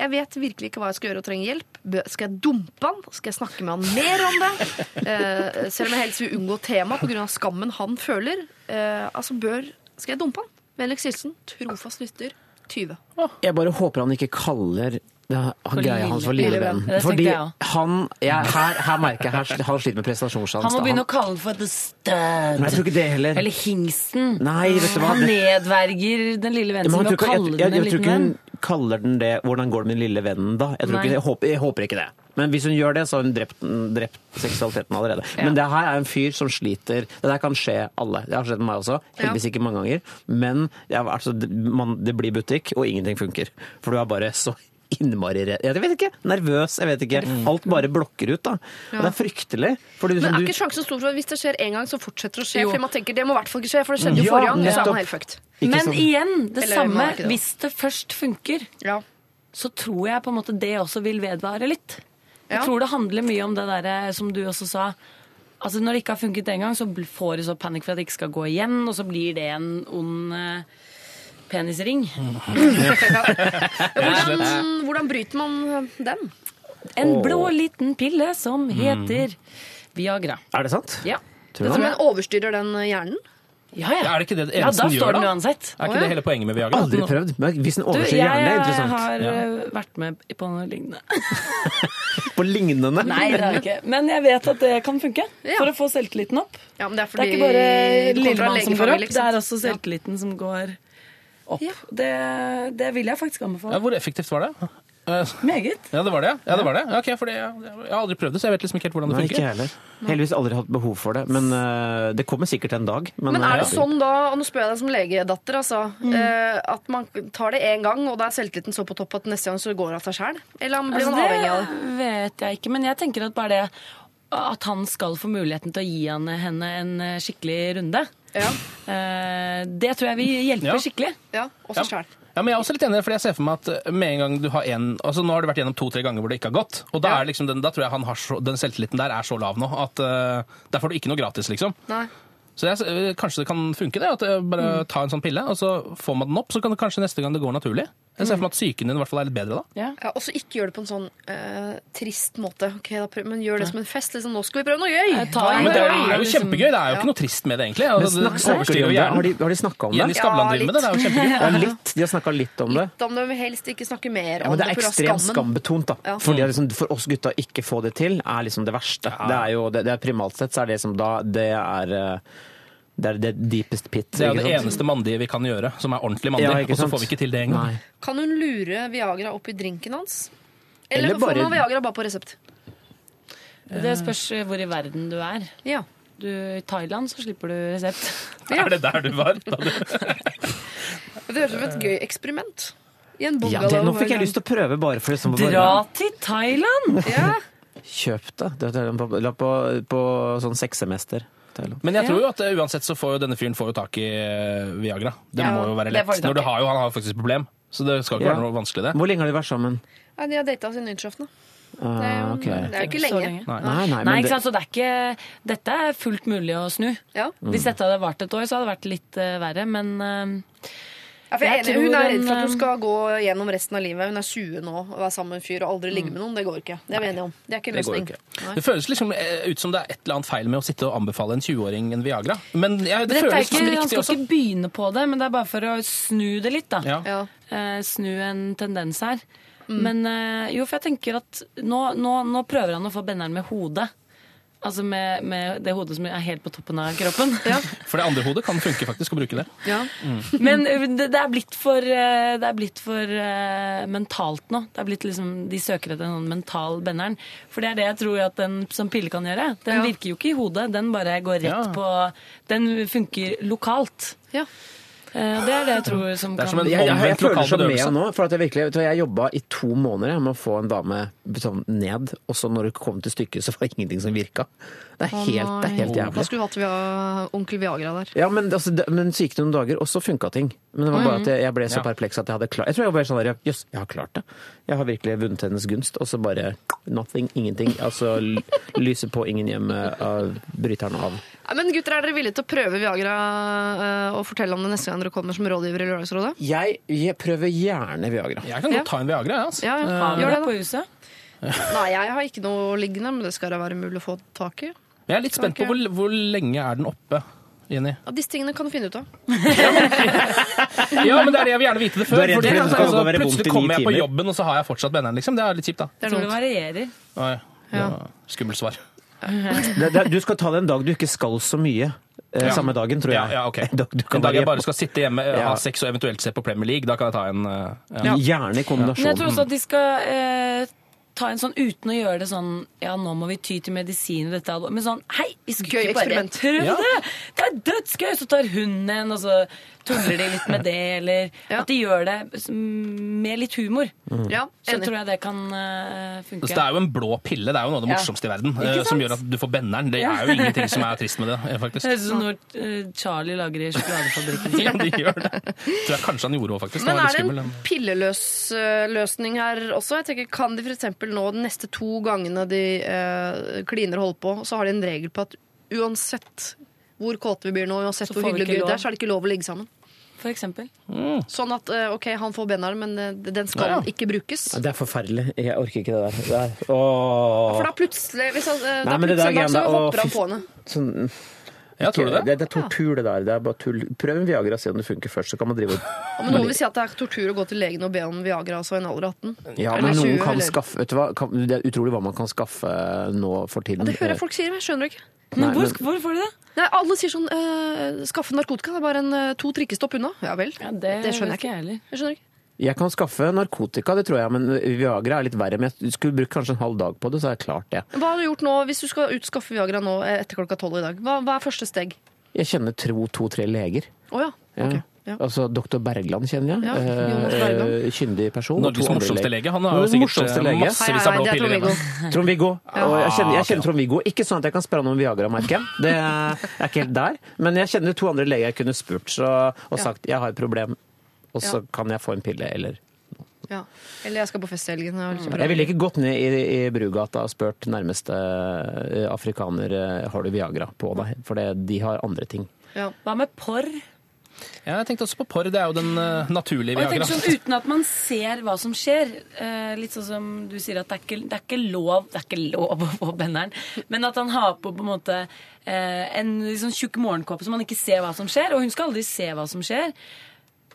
Jeg vet virkelig ikke hva jeg skal gjøre og trenger hjelp. Skal jeg dumpe han? Skal jeg snakke med han mer om det? Eh, selv om jeg helst vil unngå temaet pga. skammen han føler. Eh, altså bør Skal jeg dumpe han? Vennligst hilsen trofast lytter 20. Jeg bare håper han ikke kaller han greia hans for lille- lille venn. Fordi jeg han jeg, her, her merker jeg her, han sliter med prestasjonsangst. Han må begynne å kalle den for the stud. Nei, jeg tror ikke det heller. Eller hingsten. Nei, vet du hva? Han nedverger den lille vennen sin ved å kalle jeg, jeg, den en jeg, tror liten ikke venn. hun kaller den det 'Hvordan går det med den lille vennen', da. Jeg, tror ikke, jeg, håper, jeg håper ikke det. Men hvis hun gjør det, så har hun drept, drept seksualiteten allerede. Men det her er en fyr som sliter Det der kan skje alle. Det har skjedd med meg også. Heldigvis ikke mange ganger. Men altså, man, det blir butikk, og ingenting funker. For du er bare så innmari redd Jeg vet ikke. Nervøs. Jeg vet ikke. Alt bare blokker ut, da. Og det er fryktelig. Fordi Men du, er ikke sjansen stor for at hvis det skjer én gang, så fortsetter det å skje? Jo. Fordi man tenker det må i hvert fall ikke skje, for det skjedde jo Ja, forrige gang. Så er man helt fucked. Men sånn. igjen, det Eller samme. det. Hvis det først funker, Ja. så tror jeg på en måte det også vil vedvare litt. Jeg Ja. tror det handler mye om det derre som du også sa. Altså Når det ikke har funket en gang, så får du så panikk for at det ikke skal gå igjen, og så blir det en ond eh, penisring. Hvordan, hvordan bryter man den? En blå liten pille som heter Viagra. er det sant? Ja. Tror du Altså, det? men overstyrer den hjernen? Ja, ja. Er det ikke det det ja eneste da den gjør, da? uansett. Er ikke det hele poenget med Viagra? Aldri prøvd. Men hvis den overstyrer hjernen, det er interessant. Jeg har Ja. eh, vært med på noe lignende. På lignende. Nei, det har jeg ikke. Men jeg vet at det kan funke. Ja. For å få selvtilliten opp. Ja, men det er Det er ikke bare lillemann som går opp, det er også selvtilliten som går opp. Ja. Det, det vil jeg faktisk Ja, anbefale. hvor effektivt var det? Eh, Meget. Ja, det var det. Ja, det var det. Ja, ok, for det, jeg har aldri prøvd det, så jeg vet liksom ikke helt hvordan det Nei, ikke funker. jeg heller. Heldigvis aldri hatt behov for det. Men uh, det kommer sikkert en dag. Men, Men er det ja. sånn da, og nå spør jeg deg som legedatter, altså, Mm. uh, at man tar det én gang, og da er selvtilliten så på topp at neste gang så går det av seg sjæl? Eller blir Altså, man avhengig av det? det vet jeg ikke, men jeg tenker at bare det at han skal få muligheten til å gi henne, en eh, skikkelig runde, Ja, eh, det tror jeg vil hjelpe Ja. skikkelig. ja også sjæl. Ja, men jeg er også litt enig, fordi jeg ser for meg at eh, med en gang du har en, altså Nå har du vært gjennom to-tre ganger hvor det ikke har gått. Og da, Ja. er liksom den, da tror jeg han har så, den selvtilliten der er så lav nå at eh, der får du ikke noe gratis, liksom. Nei. Så jeg, eh, kanskje det kan funke, det. At jeg bare ta en sånn pille, og så får man den opp. Så kan det kanskje neste gang det går naturlig. Jeg ser for meg at psyken din i hvert fall er litt bedre da. Ja. Ja, og så ikke gjør det på en sånn eh, trist måte. Ok, da prøv, Men gjør det som en fest. Liksom, nå skal vi prøve noe gøy! Jeg tar en en Men det er, det er jo kjempegøy. Det er jo Ja. ikke noe trist med det, egentlig. Men Altså, det snakker de overstyrer om jo det? Har de, har de snakka om det? Jenny Skavlan driver med det. Det er jo kjempegøy. Ja, litt. De har snakka litt om det. Litt om det, vil helst ikke snakke mer Ja, om men det det. er ekstremt skammen. skambetont. da. Ja. Fordi liksom, For oss gutta ikke få det til, er liksom det verste. Det er jo, det, det er Primalt sett så er det som da Det er eh, Det er det deepest pit. Det er ikke det sant? eneste mandige vi kan gjøre, som er ordentlig mandig. Ja, og så får vi ikke til det engang. Kan hun lure Viagra opp i drinken hans? Eller, Eller bare- får man Viagra bare på resept? Det spørs hvor i verden du er. Ja. Du, I Thailand så slipper du resept. Er det der du var? Da du... Det høres ut som et gøy eksperiment. I en Ja, det, nå fikk jeg lyst til å prøve, bare for det. Som Dra bare- Dra til Thailand! Ja. Kjøp det. det. er- på- La på, på sånn sekssemester. Thailand. Men jeg tror jo at eh, uansett så får jo denne fyren får jo tak i eh, Viagra. Det Ja, må jo være det lett. de tak Når du i. har jo, han har jo faktisk et problem, så det skal ikke Ja. være noe vanskelig, det. Hvor lenge har de vært sammen? Nei, de har data siden nyttårsaften. Det er jo Ah, ok. det er jo ikke Så lenge. Nei, nei, Nei, men ikke det, sant, så det er ikke Dette er fullt mulig å snu. Ja. Hvis dette hadde vart et år, så hadde det vært litt eh, verre, men eh, Ja, for jeg er Jeg. Hun er redd for at hun skal gå gjennom resten av livet. Hun er 20 nå og være sammen med en fyr og aldri ligge med noen. Det går ikke. Det er vi enige om. Det er ikke en Det går løsning. ikke. Det føles liksom eh, ut som det er et eller annet feil med å sitte og anbefale en 20-åring en Viagra. Men ja, det Dette er føles ikke, som Han skal også. ikke begynne på det, men det er bare for å snu det litt. da. Ja. Ja. Eh, snu en tendens her. Men eh, jo, for jeg tenker at nå, nå, nå prøver han å få benderen med hodet. Altså med, med det hodet som er helt på toppen av kroppen. For det andre hodet kan funke faktisk å bruke det. Ja. Men eh, det, det er blitt for, eh, det er blitt for uh, mentalt nå. Det er blitt liksom, De søker etter en sånn mental benderen. For det er det jeg tror at en som pille kan gjøre. Den Ja. virker jo ikke i hodet. Den bare går rett Ja. på Den funker lokalt. Ja. Eh, Det er det jeg tror som Det er kan som en jeg, jeg, jeg føler så med nå. For at jeg virkelig, vet du jeg jobba i to måneder med å få en dame sånn ned, og så når det kom til stykket, så var det ingenting som virka. Det er helt, det er helt jævlig. Da skulle vi hatt via onkel Viagra der. Ja, men, altså, det, men så gikk det noen dager, og så funka ting. Men det var bare at jeg, jeg ble så perpleks at jeg hadde klart Jeg tror jeg var sånn der, jøss, jeg har klart det. Jeg har virkelig vunnet hennes gunst, og så bare nothing, ingenting. Altså lyset på, ingen hjemme, av, bryteren av. Men gutter, er dere villige til å prøve Viagra eh, og fortelle om det neste gang dere kommer som rådgiver i Lørdagsrådet? Jeg, jeg prøver gjerne Viagra. Jeg kan Ja. godt ta en Viagra, jeg. Altså. Ja, ja. Gjør det på huset? Nei, jeg har ikke noe liggende, men det skal da være mulig å få tak i. Men jeg er litt spent på hvor, hvor lenge er den oppe, Jenny? Ja, disse tingene kan du finne ut av. Ja, men det er det jeg vil gjerne vite det Du før. er redd for at skal altså, være plutselig kommer jeg på jobben, og så har jeg fortsatt benderen, liksom. Det er litt kjipt, da. Det er noe. det varierer. Ja. Skummelt svar. Du skal ta det en dag du ikke skal så mye. Eh, Ja. Samme dagen, tror jeg. Ja, ja, ok. da, du En dag jeg bare skal sitte hjemme, Ja. ha sex og eventuelt se på Premier League, da kan jeg ta en ja. Gjerne i Men jeg tror også at de skal eh, ta en sånn uten å gjøre det sånn Ja, nå må vi ty til medisin i dette. Men sånn Hei, vi skulle Gøy ikke bare eksperiment. prøve Ja. det! Det er dødsgøy! Så tar hunden en, og så tuller de litt med det, eller Ja. at de gjør det med litt humor. Ja, Så tror jeg det kan uh, funke. Så det er jo en blå pille. Det er jo noe av det Ja. morsomste i verden. Eh, Som gjør at du får benneren. Det er jo ingenting som er trist med det, eh, faktisk. Det høres ut som når eh, Charlie lager i sjokoladefabrikken. Ja, de gjør det. Tror jeg kanskje han gjorde òg, faktisk. Men er det en pilleløs løsning her også? Jeg tenker, Kan de f.eks. nå de neste to gangene de kliner holder på, så har de en regel på at uansett hvor kåte vi blir nå, uansett hvor hyggelig det er, så er det ikke lov å ligge sammen. For eksempel. Sånn at eh, OK, han får benderen, men eh, den skal Ja. ikke brukes. Det er forferdelig. Jeg orker ikke det der. Det er, Ja, For da plutselig hvis han, eh, Nei, da plutselig det der så hopper han på henne. Sånn, Ja, tror du det? det, det er tortur, det der. Det er bare tull. Prøv en Viagra, se om det funker først. Så kan man drive Men noen vil si at det er tortur å gå til legen og be om Viagra altså i en alder av 18. Ja, men noen 20, kan eller- skaffe Vet du hva? Kan, det er utrolig hva man kan skaffe nå for Ja, tiden. det hører jeg folk sier, men jeg skjønner ikke. Men Nei, hvor, men- hvor får de det? Nei, Alle sier sånn eh, skaffe narkotika, det er bare en eh, to trikkestopp unna. Ja vel. Ja, det, Det skjønner jeg ikke jeg. Jeg skjønner ikke. Jeg kan skaffe narkotika, det tror jeg, men Viagra er litt verre. Men jeg skulle brukt kanskje en halv dag på det, så er jeg klart det. Hva har du gjort nå, hvis du skal utskaffe Viagra nå eh, etter klokka tolv i dag? Hva, hva er første steg? Jeg kjenner to- to-tre leger. Å ja. Ja. Ja. Altså Dr. Bergland kjenner jeg. Ja, Eh, Bergland. eh, Kyndig person. Norges morsomste lege. Han har jo sikkert eh, massevis av blå er piller hjemme. Trond-Viggo. Og jeg kjenner, jeg ok. kjenner Trond-Viggo. Ikke sånn at jeg kan spørre ham om Viagra, merker jeg. Det er ikke helt der. Men jeg kjenner to andre leger jeg kunne spurt så, og sagt jeg har et problem, og så kan jeg få en pille, eller Ja. Eller jeg skal på fest i helgen. Jeg ville ikke gått ned i, i Brugata og spurt nærmeste afrikaner har du Viagra på deg, for det, de har andre ting. Ja. Hva med porr? Ja, jeg tenkte også på porr. Det er jo den uh, naturlige Og jeg tenkte tenker sånn Uten at man ser hva som skjer. Uh, litt sånn som du sier at det er, ikke, det er ikke lov Det er ikke lov å få benderen. Men at han har på på en måte uh, en sånn tjukk morgenkåpe så man ikke ser hva som skjer. Og hun skal aldri se hva som skjer.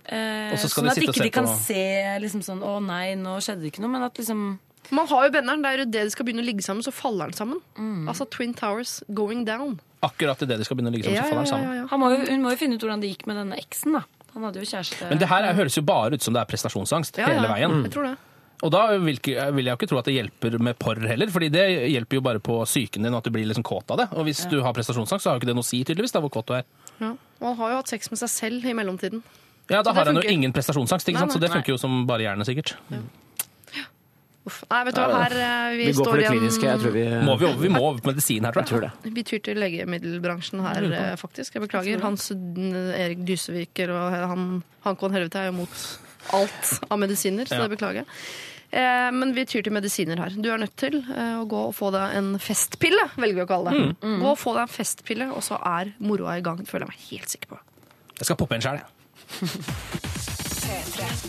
Eh, Og så skal sånn at ikke de kan på- se liksom sånn Å nei, nå skjedde det ikke noe. Men at liksom Man har jo benderen. Det er jo det de skal begynne å ligge sammen, så faller den sammen. Mm. Altså Twin Towers going down. Akkurat idet de skal begynne å ligge sammen, Ja, så faller han sammen. ja, ja. Han må jo, hun må jo finne ut hvordan det gikk med denne eksen, da. Han hadde jo kjæreste. Men det her er- høres jo bare ut som det er prestasjonsangst Ja, hele ja. veien. Jeg tror det. Og da vil, jeg jo ikke tro at det hjelper med porr heller, fordi det hjelper jo bare på psyken din at du blir liksom kåt av det. Og hvis du har prestasjonsangst, så har jo ikke det noe å si, tydeligvis, da, hvor kåt du er. Ja. Og han har jo hatt sex med seg selv i mellomtiden. Ja, da har han jo ingen prestasjonsangst, ikke Nei, sant? så det funker jo som bare jernet, sikkert. Uff. Nei, vet du hva, her eh, vi, Vi går står det igjen kliniske. Jeg tror vi Må vi, over, vi må over på medisin her, tror jeg. tror det. Vi tyr til legemiddelbransjen her, eh, faktisk. Jeg beklager. Hans eh, Erik Dyseviker og han, Hankon Helvete er jo mot alt av medisiner, så Ja. det beklager jeg. Eh, Men vi tyr til medisiner her. Du er nødt til eh, å gå og få deg en festpille, velger vi å kalle det. Gå og få deg en festpille, og så er moroa i gang. Det føler jeg meg helt sikker på. Jeg skal poppe en sjæl, jeg.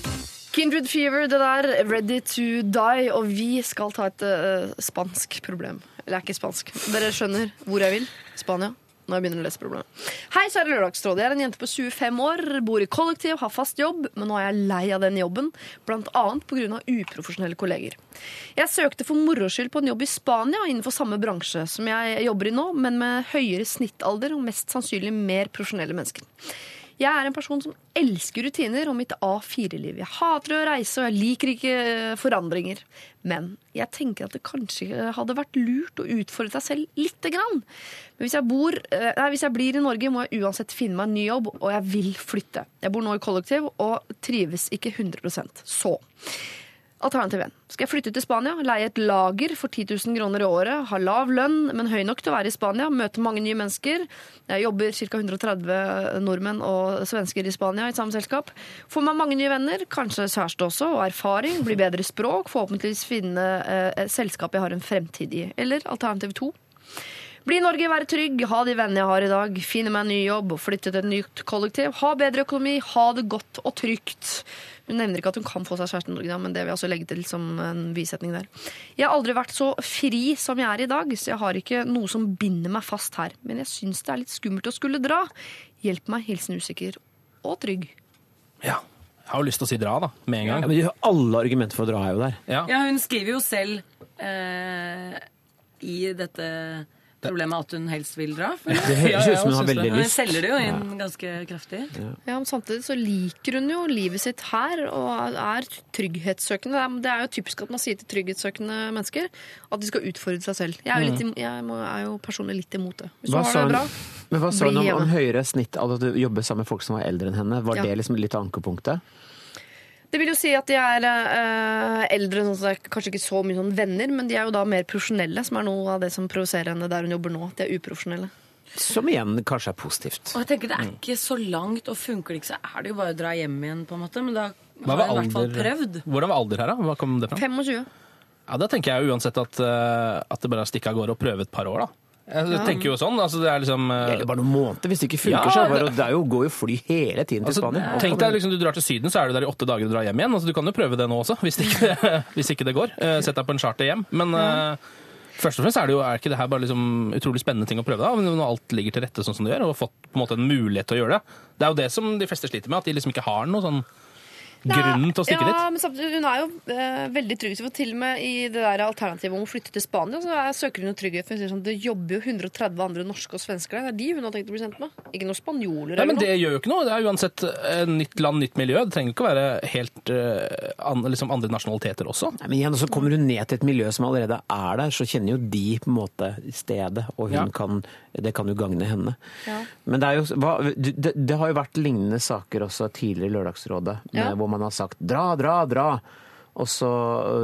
Kindred Fever, det der. Ready to die. Og vi skal ta et uh, spansk problem. Eller er ikke spansk. Dere skjønner hvor jeg vil. Spania. Når jeg begynner å lese problemet. Hei, så er det Lørdagsrådet. Jeg er en jente på 25 år, bor i kollektiv, har fast jobb, men nå er jeg lei av den jobben, annet pga. uprofesjonelle kolleger. Jeg søkte for moro skyld på en jobb i Spania innenfor samme bransje som jeg jobber i nå, men med høyere snittalder og mest sannsynlig mer profesjonelle mennesker. Jeg er en person som elsker rutiner og mitt A4-liv. Jeg hater å reise, og jeg liker ikke eh, forandringer. Men jeg tenker at det kanskje hadde vært lurt å utfordre seg selv lite grann. Men hvis jeg, bor, eh, nei, hvis jeg blir i Norge, må jeg uansett finne meg en ny jobb, og jeg vil flytte. Jeg bor nå i kollektiv og trives ikke 100% Så Alternativ 1. Skal jeg flytte til Spania, leie et lager for 10 000 kroner i året, ha lav lønn, men høy nok til å være i Spania, møte mange nye mennesker. Jeg jobber ca. 130 nordmenn og svensker i Spania i samme selskap. Få meg mange nye venner, kanskje kjæreste også, og erfaring. Bli bedre språk, forhåpentligvis finne eh, et selskap jeg har en fremtid i. Eller alternativ 2. Bli i Norge, være trygg, ha de vennene jeg har i dag, finne meg en ny jobb flytte til et nytt kollektiv. Ha bedre økonomi, ha det godt og trygt. Hun nevner ikke at hun kan få seg kjæreste i Norge, da, men det vil jeg også legge til som en bisetning der. Jeg har aldri vært så fri som jeg er i dag, så jeg har ikke noe som binder meg fast her. Men jeg syns det er litt skummelt å skulle dra. Hjelp meg, hilsen usikker og trygg. Ja. Jeg har jo lyst til å si dra, da, med en Ja, gang. men de har alle argumenter for å dra er jo der. Ja. Ja, hun skriver jo selv eh, i dette problemet er at hun helst vil dra. Det Ja, høres ut som hun har veldig lyst. Hun selger det jo inn ganske kraftig. Ja, men Samtidig så liker hun jo livet sitt her og er trygghetssøkende. Det er- jo typisk at man sier til trygghetssøkende mennesker at de skal utfordre seg selv. Jeg er jo, litt, jeg må, er jo personlig litt imot det. Hvis du Hva har det bra, men hva sa hun om, om høyere snitt av at du jobber sammen med folk som var eldre enn henne? Var Ja. det liksom litt av ankepunktet? Det vil jo si at de er eh, eldre, sånn så det er kanskje ikke så mye sånn venner, men de er jo da mer profesjonelle, som er noe av det som provoserer henne der hun jobber nå. De er uprofesjonelle. Som igjen kanskje er positivt. Og jeg tenker Det er ikke så langt, og funker det ikke, så er det jo bare å dra hjem igjen, på en måte. Men da Hva har var jeg i hvert fall alder? prøvd. Hvordan var alder her, da? Hva kom det fra? 25. Ja, Da tenker jeg jo uansett at, eh, at det bare er å stikke av gårde og prøve et par år, da. Jeg tenker jo sånn, altså det er liksom eh, Det gjelder bare noen måneder. Hvis det ikke funker, Ja, er det, det- er jo, går jo fly hele tiden til Altså, Spania. tenk deg liksom, Du drar til Syden, så er du der i åtte dager og drar hjem igjen. Altså, du kan jo prøve det nå også, hvis ikke, hvis ikke det går. Eh, Sett deg på en charter hjem. Men eh, først og fremst er det jo er ikke det her bare liksom utrolig spennende ting å prøve. da, Når alt ligger til rette sånn som det gjør, og har fått på en måte en mulighet til å gjøre det. Det er jo det som de fleste sliter med, at de liksom ikke har noe sånn grunn til å stikke ja, dit. men samtidig, hun er jo eh, veldig trygg. For til og med i det der alternativet om å flytte til Spania, så er, søker hun jo trygghet. For hun sier sånn, Det jobber jo 130 andre norske og svensker der. Det er de hun har tenkt å bli kjent med. Ikke noen spanjoler Nei, eller men noe. Det gjør jo ikke noe. Det er uansett eh, nytt land, nytt miljø. Det trenger ikke å være helt eh, an, liksom andre nasjonaliteter også. Nei, men igjen, så kommer hun ned til et miljø som allerede er der, så kjenner jo de på en måte stedet, og hun Ja. kan, det kan jo gagne henne. Ja. Men det, er jo, hva, det, det har jo vært lignende saker også tidligere i Lørdagsrådet, med, Ja. hvor man har sagt dra, dra, dra. Og så,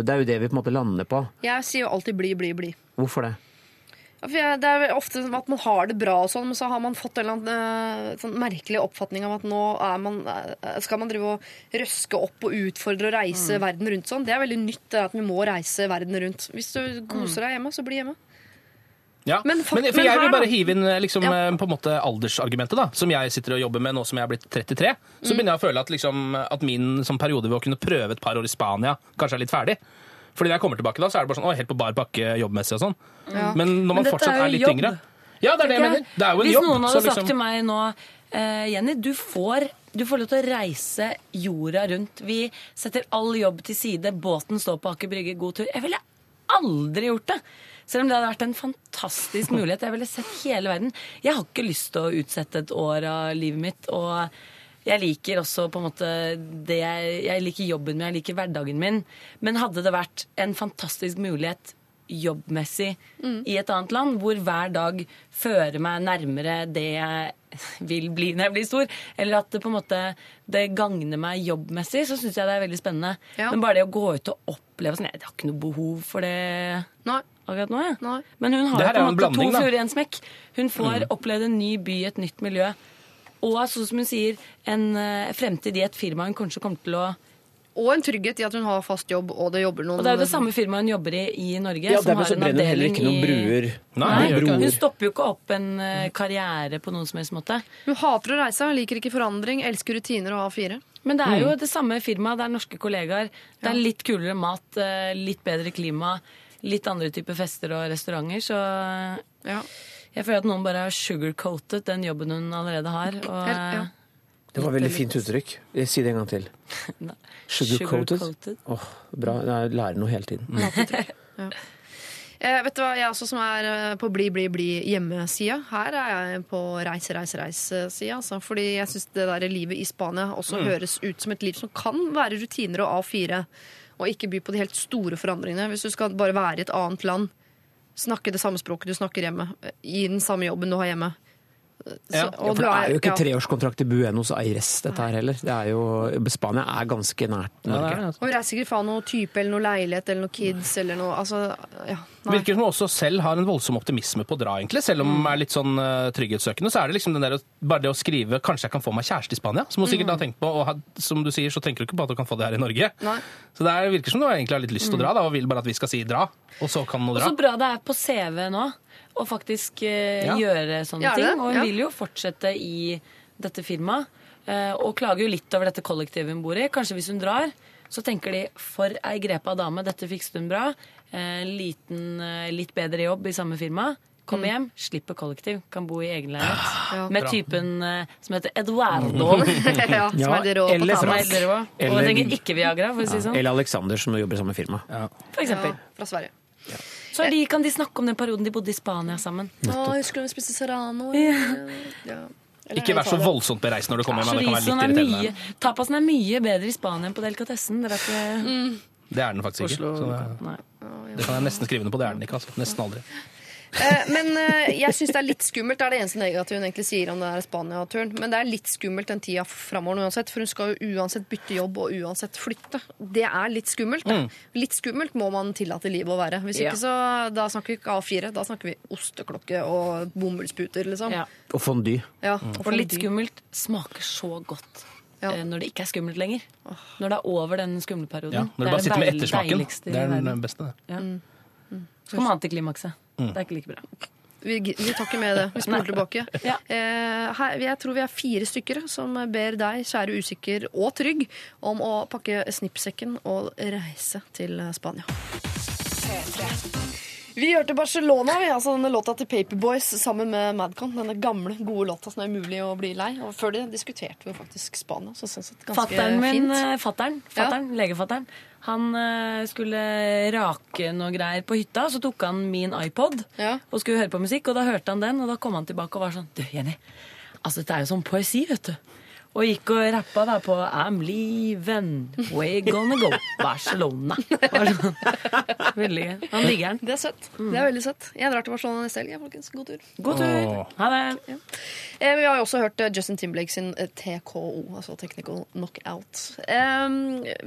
Det er jo det vi på en måte lander på. Jeg sier jo alltid bli, bli, bli. Hvorfor det? Ja, for jeg, det er ofte at man har det bra, og sånn, men så har man fått en eller annen eh, sånn merkelig oppfatning av at nå er man, eh, skal man drive og røske opp og utfordre og reise verden rundt sånn. Det er veldig nytt at vi må reise verden rundt. Hvis du koser deg hjemme, så bli hjemme. Ja, Men men, men jeg her vil bare hive inn eh, liksom, Ja. eh, på en måte aldersargumentet, da, som jeg sitter og jobber med nå som jeg er blitt 33. Så Mm. begynner jeg å føle at, liksom, at min sånn, periode ved å kunne prøve et par år i Spania kanskje er litt ferdig. Fordi når jeg kommer tilbake da, så er det bare sånn, å, helt på bar bakke jobbmessig og sånn. Men når man fortsatt er er litt jobb. yngre Ja, det er det jeg mener. Det er jo en Hvis jobb. noen så hadde liksom- sagt til meg nå eh, Jenny, du får, du får lov til å reise jorda rundt. Vi setter all jobb til side. Båten står på Aker Brygge. God tur. Jeg ville aldri gjort det. Selv om det hadde vært en fantastisk mulighet. Jeg ville sett hele verden. Jeg har ikke lyst til å utsette et år av livet mitt. Og jeg liker også på en måte det jeg, jeg liker jobben min, jeg liker hverdagen min. Men hadde det vært en fantastisk mulighet jobbmessig i et annet land, hvor hver dag fører meg nærmere det jeg vil bli når jeg blir stor, eller at det på en måte det gagner meg jobbmessig, så syns jeg det er veldig spennende. Ja. Men bare det å gå ut og oppleve sånn Jeg har ikke noe behov for det Nei. akkurat nå, jeg. Nei. Men hun har jo på er en måte to fluer i en smekk. Hun får opplevd en ny by, et nytt miljø. Og sånn som hun sier, en eh, fremtid i et firma hun kanskje kommer til å Og en trygghet i at hun har fast jobb, og det jobber noen Og det er jo det samme firmaet hun jobber i i Norge. Ja, som har så en avdeling ikke noen i- bruer. Nei, Nei, hun stopper jo ikke opp en eh, karriere på noen som helst måte. Hun hater å reise, liker ikke forandring, elsker rutiner og A4. Men det er Mm. jo det samme firmaet, det er norske kollegaer. Det er litt kulere mat, eh, litt bedre klima, litt andre typer fester og restauranter. Så Ja. jeg føler at noen bare har sugarcoated den jobben hun allerede har. Og, Helt- ja. Det var veldig fint uttrykk. Si det en gang til. Sugarcoated. Sugar Åh, bra. Jeg lærer noe hele tiden. Eh, vet du hva, Jeg også som er eh, på Bli, bli, bli hjemmesida. Her er jeg på reis, reis, reis-sida. Altså, fordi jeg syns det der livet i Spania også høres ut som et liv som kan være rutiner og A4. Og ikke by på de helt store forandringene. Hvis du skal bare være i et annet land, snakke det samme språket du snakker hjemme, i den samme jobben du har hjemme. Så, Ja. Ja, for det er jo ikke ja. treårskontrakt i Buenos Aires, dette her heller. Det er jo, Spania er ganske nært Ja, det Norge. er altså. Og reiser sikkert fra noe type eller noe leilighet eller noe kids eller noe altså, ja, nei. Virker som hun også selv har en voldsom optimisme på å dra, egentlig. Selv om hun er litt sånn uh, trygghetssøkende, så er det liksom den der, bare det å skrive 'kanskje jeg kan få meg kjæreste i Spania', som hun sikkert har tenkt på. Og som du sier, så tenker du ikke på at du kan få det her i Norge. Nei. Så det er, virker som du egentlig har litt lyst til å dra, da, og vil bare at vi skal si 'dra', og så kan hun Og dra. så bra det er på CV nå å faktisk eh, Ja. gjøre sånne Ja, det, ting. Og hun ja. vil jo fortsette i dette firmaet. eh, og klager jo litt over dette kollektivet hun bor i. Kanskje hvis hun drar, så tenker de 'for ei grepa dame, dette fikset hun bra'. Eh, liten, eh, litt bedre jobb i samme firma. Kommer hjem, slipper kollektiv, kan bo i egen leilighet. Ja. Med typen eh, som heter Eduardo. ja, som Ja, er det rå på eller. Som er. Og Eller- trenger ikke Viagra, for å si det sånn. Eller Alexander, som jobber i samme firma. For eksempel. Ja, fra Sverige. Så de, kan de snakke om den perioden de bodde i Spania sammen. Å, husker du vi spiste serrano? Ja. Eller Ikke vær så voldsomt bereist når du kommer hjem. men Det er mye, tapasen er mye bedre i Spania enn på delikatessen. Det er mm. Det er den faktisk ikke. Oslo Så det, det kan jeg nesten skrive under på. Det er den ikke. altså. Nesten aldri. Eh, Men eh, jeg syns det er litt skummelt. Det er det eneste negative hun egentlig sier om det er Spania-turen. Men det er litt skummelt den tida framover uansett, for hun skal jo uansett bytte jobb og uansett flytte. Det er litt skummelt. Mm. Litt skummelt må man tillate livet å være. Hvis Ja. ikke så da snakker vi ikke A4, da snakker vi osteklokke og bomullsputer, liksom. Ja. Og fondue. Ja, Og litt skummelt smaker så godt Ja. eh, når det ikke er skummelt lenger. Når det er over den skumle perioden. Ja, når du bare sitter med ettersmaken. Det er den beste. det. Ja. Så kommer antiklimakset. Mm. Det er ikke like bra. Vi, vi tar ikke med det. Vi spoler tilbake. Ja. Eh, her, jeg tror vi er fire stykker som ber deg, kjære usikker og trygg, om å pakke snippsekken og reise til Spania. Vi hørte Barcelona, vi, altså denne låta til Paperboys sammen med Madcon. Denne gamle, gode låta som det er umulig å bli lei. Og før det diskuterte vi jo faktisk Spania, så sånn sett ganske Fatteren min, fint. Fattern, fatteren, fatteren legefatteren, han eh, skulle rake noe greier på hytta, så tok han min iPod Ja. og skulle høre på musikk, og da hørte han den, og da kom han tilbake og var sånn Du, Jenny, altså dette er jo sånn poesi, vet du. Og gikk og rappa da på I'm leaving, we're gonna go Barcelona. Veldig gøy. Han digger den. Det er søtt. Det er veldig søtt. Jeg drar til Barcelona neste helg, folkens. God tur. God tur. Åh. Ha det. Eh, vi har jo også hørt eh, Justin Timberlake sin eh, TKO, altså Technical Knockout. Eh,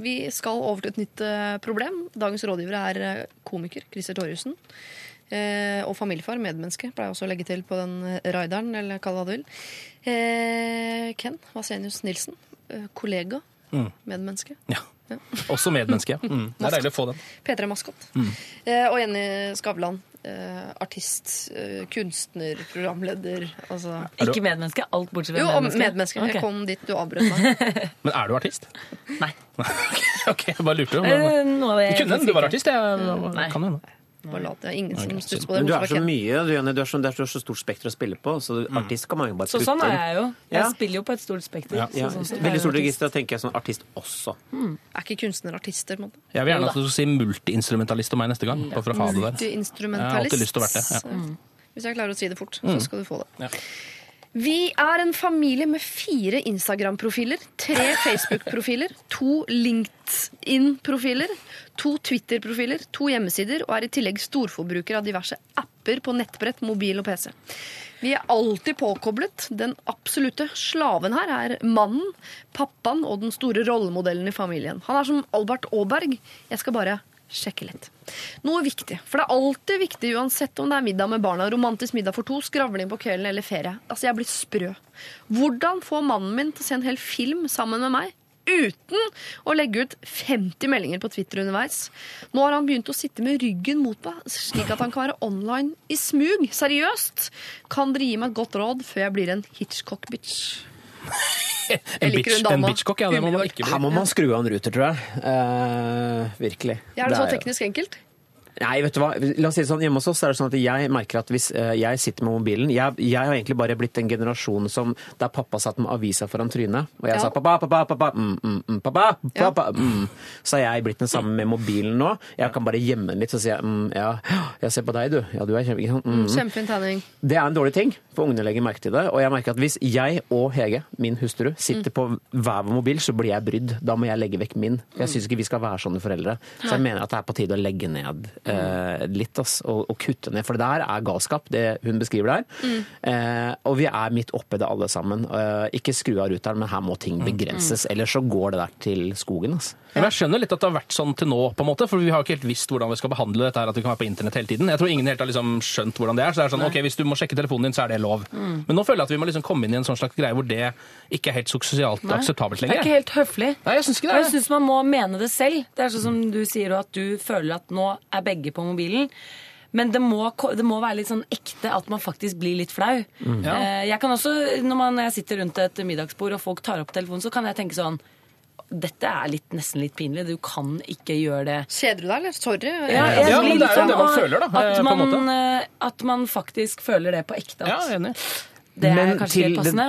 vi skal over til et nytt eh, problem. Dagens rådgiver er eh, komiker Christer Torjussen. Eh, og familiefar, medmenneske, pleier jeg også å legge til på den eh, rideren, eller kall det hva du vil. Eh, Ken Vasenius Nilsen, eh, kollega, medmenneske. Ja. Også medmenneske. ja. Mm. Det er deilig å få den. P3-maskot. Eh, og Jenny Skavlan, eh, artist, eh, kunstner, programleder. Altså Ikke medmenneske. Alt bortsett fra jo, medmenneske. Okay. Jeg kom dit du avbrøt meg. Men er du artist? Nei. ok, jeg bare lurte. Eh, noe Det kunne hende du var artist. Jeg, Nei. kan hende. Bare lat, det er ingen som Ok, stusser på det. Men du er så mye, du, Jenny. Du er så, det er så stort spekter å spille på, så du, artist kan man jo bare Så sånn er jeg jo. Jeg Ja. spiller jo på et stort spekter. Ja. så Ja, sånn veldig stort artist. register, da tenker jeg sånn artist også. Er ikke kunstner artister, på en måte? Jeg vil gjerne at du skal si multiinstrumentalist om meg neste gang. Bare for å ha det der. Multiinstrumentalist. Jeg har alltid lyst til å være det, ja. Mm. Hvis jeg klarer å si det fort, så skal du få det. Vi er en familie med fire Instagram-profiler, tre Facebook-profiler, to LinkedIn-profiler, to Twitter-profiler, to hjemmesider og er i tillegg storforbruker av diverse apper på nettbrett, mobil og PC. Vi er alltid påkoblet. Den absolutte slaven her er mannen, pappaen og den store rollemodellen i familien. Han er som Albert Aaberg. Jeg skal bare sjekke litt. Noe viktig. For det er alltid viktig uansett om det er middag med barna, romantisk middag for to, skravling på kvelden eller ferie. Altså, jeg blir sprø. Hvordan få mannen min til å se en hel film sammen med meg? Uten å legge ut 50 meldinger på Twitter underveis. Nå har han begynt å sitte med ryggen mot meg, slik at han kan være online i smug. Seriøst! Kan dere gi meg et godt råd før jeg blir en Hitchcock-bitch? En, bitch, en bitchcock, ja. Det må man ikke bli. Her må man skru av en ruter, tror jeg. Uh, virkelig. Er det så er- teknisk enkelt? Nei, vet du hva. La oss si det sånn, Hjemme hos oss er det sånn at jeg merker at hvis eh, jeg sitter med mobilen jeg, jeg har egentlig bare blitt den generasjon som der pappa satt med avisa foran trynet, og jeg Ja. sa pappa, pappa, pappa, mm, mm, mm, pappa, pappa, mm. Så har jeg blitt den samme med mobilen nå. Jeg kan bare gjemme den litt, så sier jeg mm, ja, jeg ser på deg, du. Ja, du er kjempefin. Mm. Kjempefin tanning. Det er en dårlig ting, for ungene legger merke til det. Og jeg merker at hvis jeg og Hege, min hustru, sitter på hver vår mobil, så blir jeg brydd. Da må jeg legge vekk min. Jeg syns ikke vi skal være sånne foreldre. Så jeg mener at det er på tide å legge ned eh, litt, ass, og, og kutte ned. For det der er galskap, det hun beskriver der. Eh, og vi er midt oppi det alle sammen. Eh, ikke skru av ruteren, men her må ting begrenses. Ellers så går det der til skogen, Ass. Men jeg skjønner litt at det har vært sånn til nå, på en måte, for vi har ikke helt visst hvordan vi skal behandle dette her, at vi kan være på internett hele tiden. Jeg tror ingen helt har liksom skjønt hvordan det er. Så det er sånn, ok, Hvis du må sjekke telefonen din, så er det lov. Men nå føler jeg at vi må liksom komme inn i en sånn slags greie hvor det ikke er helt sosialt Nei. akseptabelt Det er ikke helt høflig. Nei, jeg syns ikke Og det. jeg syns man må mene det selv. Det er sånn som du sier, at du føler at nå er begge på mobilen. Men det må, det må være litt sånn ekte at man faktisk blir litt flau. Ja. Eh, Jeg kan også, når, man, når jeg sitter rundt et middagsbord og folk tar opp telefonen, så kan jeg tenke sånn Dette er litt, nesten litt pinlig. Du kan ikke gjøre det. Kjeder du deg, eller? Sorry. Ja, Ja, men det er jo sånn, det man føler, da, eh, At man, eh, at man faktisk føler det på ekte. Ja, enig. det er Men kanskje helt passende.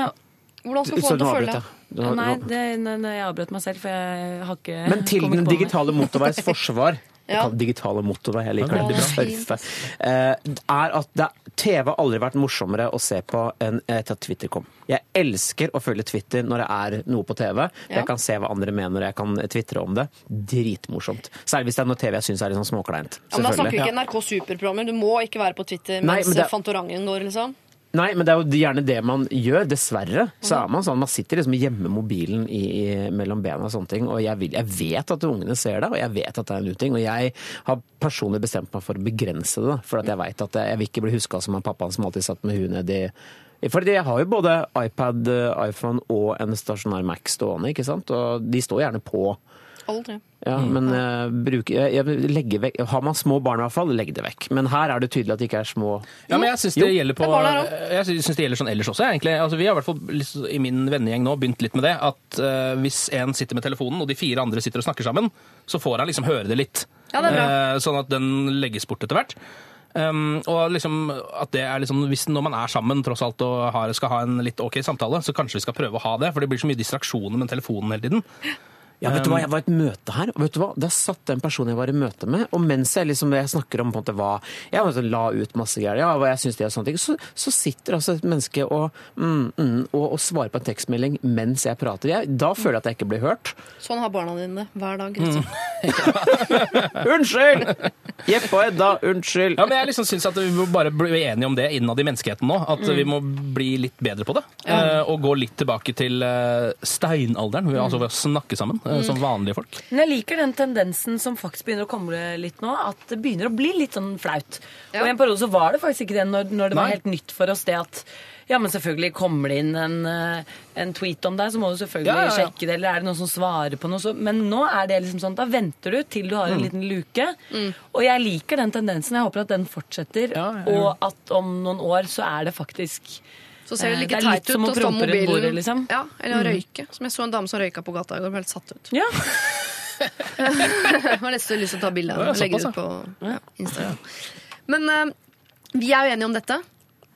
Hvordan skal du få Så til å føle det? jeg. Har- Nei, det, nei, nei, jeg avbrøt meg selv, for jeg har ikke Men til den digitale motorveis forsvar Ja. Digitale motorvei, jeg liker Ja, det. fint. Perfekt. Eh, er at det, TV har aldri vært morsommere å se på enn etter at Twitter kom. Jeg elsker å følge Twitter når det er noe på TV. Ja. Jeg kan se hva andre mener, jeg kan tvitre om det. Dritmorsomt. Særlig hvis det er noe TV jeg syns er litt sånn småkleint. Ja, men da snakker vi ikke NRK Superprogrammer. Du må ikke være på Twitter Nei, mens men det- Fantorangen går, liksom. Nei, men det er jo gjerne det man gjør. Dessverre så er man sånn. Man sitter liksom hjemme mobilen i, i, mellom bena og sånne ting. Og jeg, vil, jeg vet at ungene ser det, og jeg vet at det er en uting. Og jeg har personlig bestemt meg for å begrense det. For jeg vet at jeg, jeg vil ikke bli huska som han pappaen som alltid satt med huet i... fordi jeg har jo både iPad, iPhone og en stasjonær Mac stående, ikke sant? Og de står gjerne på. Aldri. Ja, men uh, bruk, jeg, jeg vekk, Har man små barn i hvert fall, legg det vekk. Men her er det tydelig at det ikke er små Ja, men jeg syns det gjelder på er Jeg synes det gjelder sånn ellers også, egentlig. Altså, vi har i hvert fall i min vennegjeng nå begynt litt med det. At uh, hvis en sitter med telefonen, og de fire andre sitter og snakker sammen, så får han liksom høre det litt. Ja, det er bra. Eh, sånn at den legges bort etter hvert. Um, og liksom at det er liksom, hvis Når man er sammen tross alt og har, skal ha en litt ok samtale, så kanskje vi skal prøve å ha det. For det blir så mye distraksjoner med telefonen hele tiden. Ja, vet du hva, Jeg var i et møte her, og vet du hva? da satt den personen jeg var i møte med. Og mens jeg liksom, jeg snakker om på en måte hva Jeg liksom la ut masse greier, ja, hva jeg synes det er sånne ting, så, så sitter altså et menneske og, mm, mm, og, og svarer på en tekstmelding mens jeg prater. Jeg, da føler jeg at jeg ikke blir hørt. Sånn har barna dine hver dag. Liksom. Unnskyld! Jeppe og Edda, unnskyld! Ja, men jeg liksom synes at Vi må bare bli enige om det innad i menneskeheten nå. At vi må bli litt bedre på det. eh, og gå litt tilbake til eh, steinalderen. Altså ved å snakke sammen eh, som vanlige folk. Men jeg liker den tendensen som faktisk begynner å komme litt nå, at det begynner å bli litt sånn flaut. Ja. Og i en periode så var det faktisk ikke det når, når det var helt nytt for oss det at ja, men selvfølgelig kommer det inn en, eh, en tweet om deg, så må du selvfølgelig Ja, ja, ja. sjekke det, eller er det noen som svarer på noe så Men nå er det liksom sånn, da venter du til du har en Mm. liten luke. Og jeg liker den tendensen. Jeg håper at den fortsetter, Ja, ja, ja. og at om noen år så er det faktisk Så ser det Eh, like det er litt teit ut som å stå prompe rundt mobilen. bordet, liksom. Ja, eller å røyke. Som jeg så en dame som røyka på gata i går. Ble helt satt ut. Ja. Jeg har nesten lyst til å ta bilde Ja, og legge det ut på Instagram. Men uh, vi er jo enige om dette.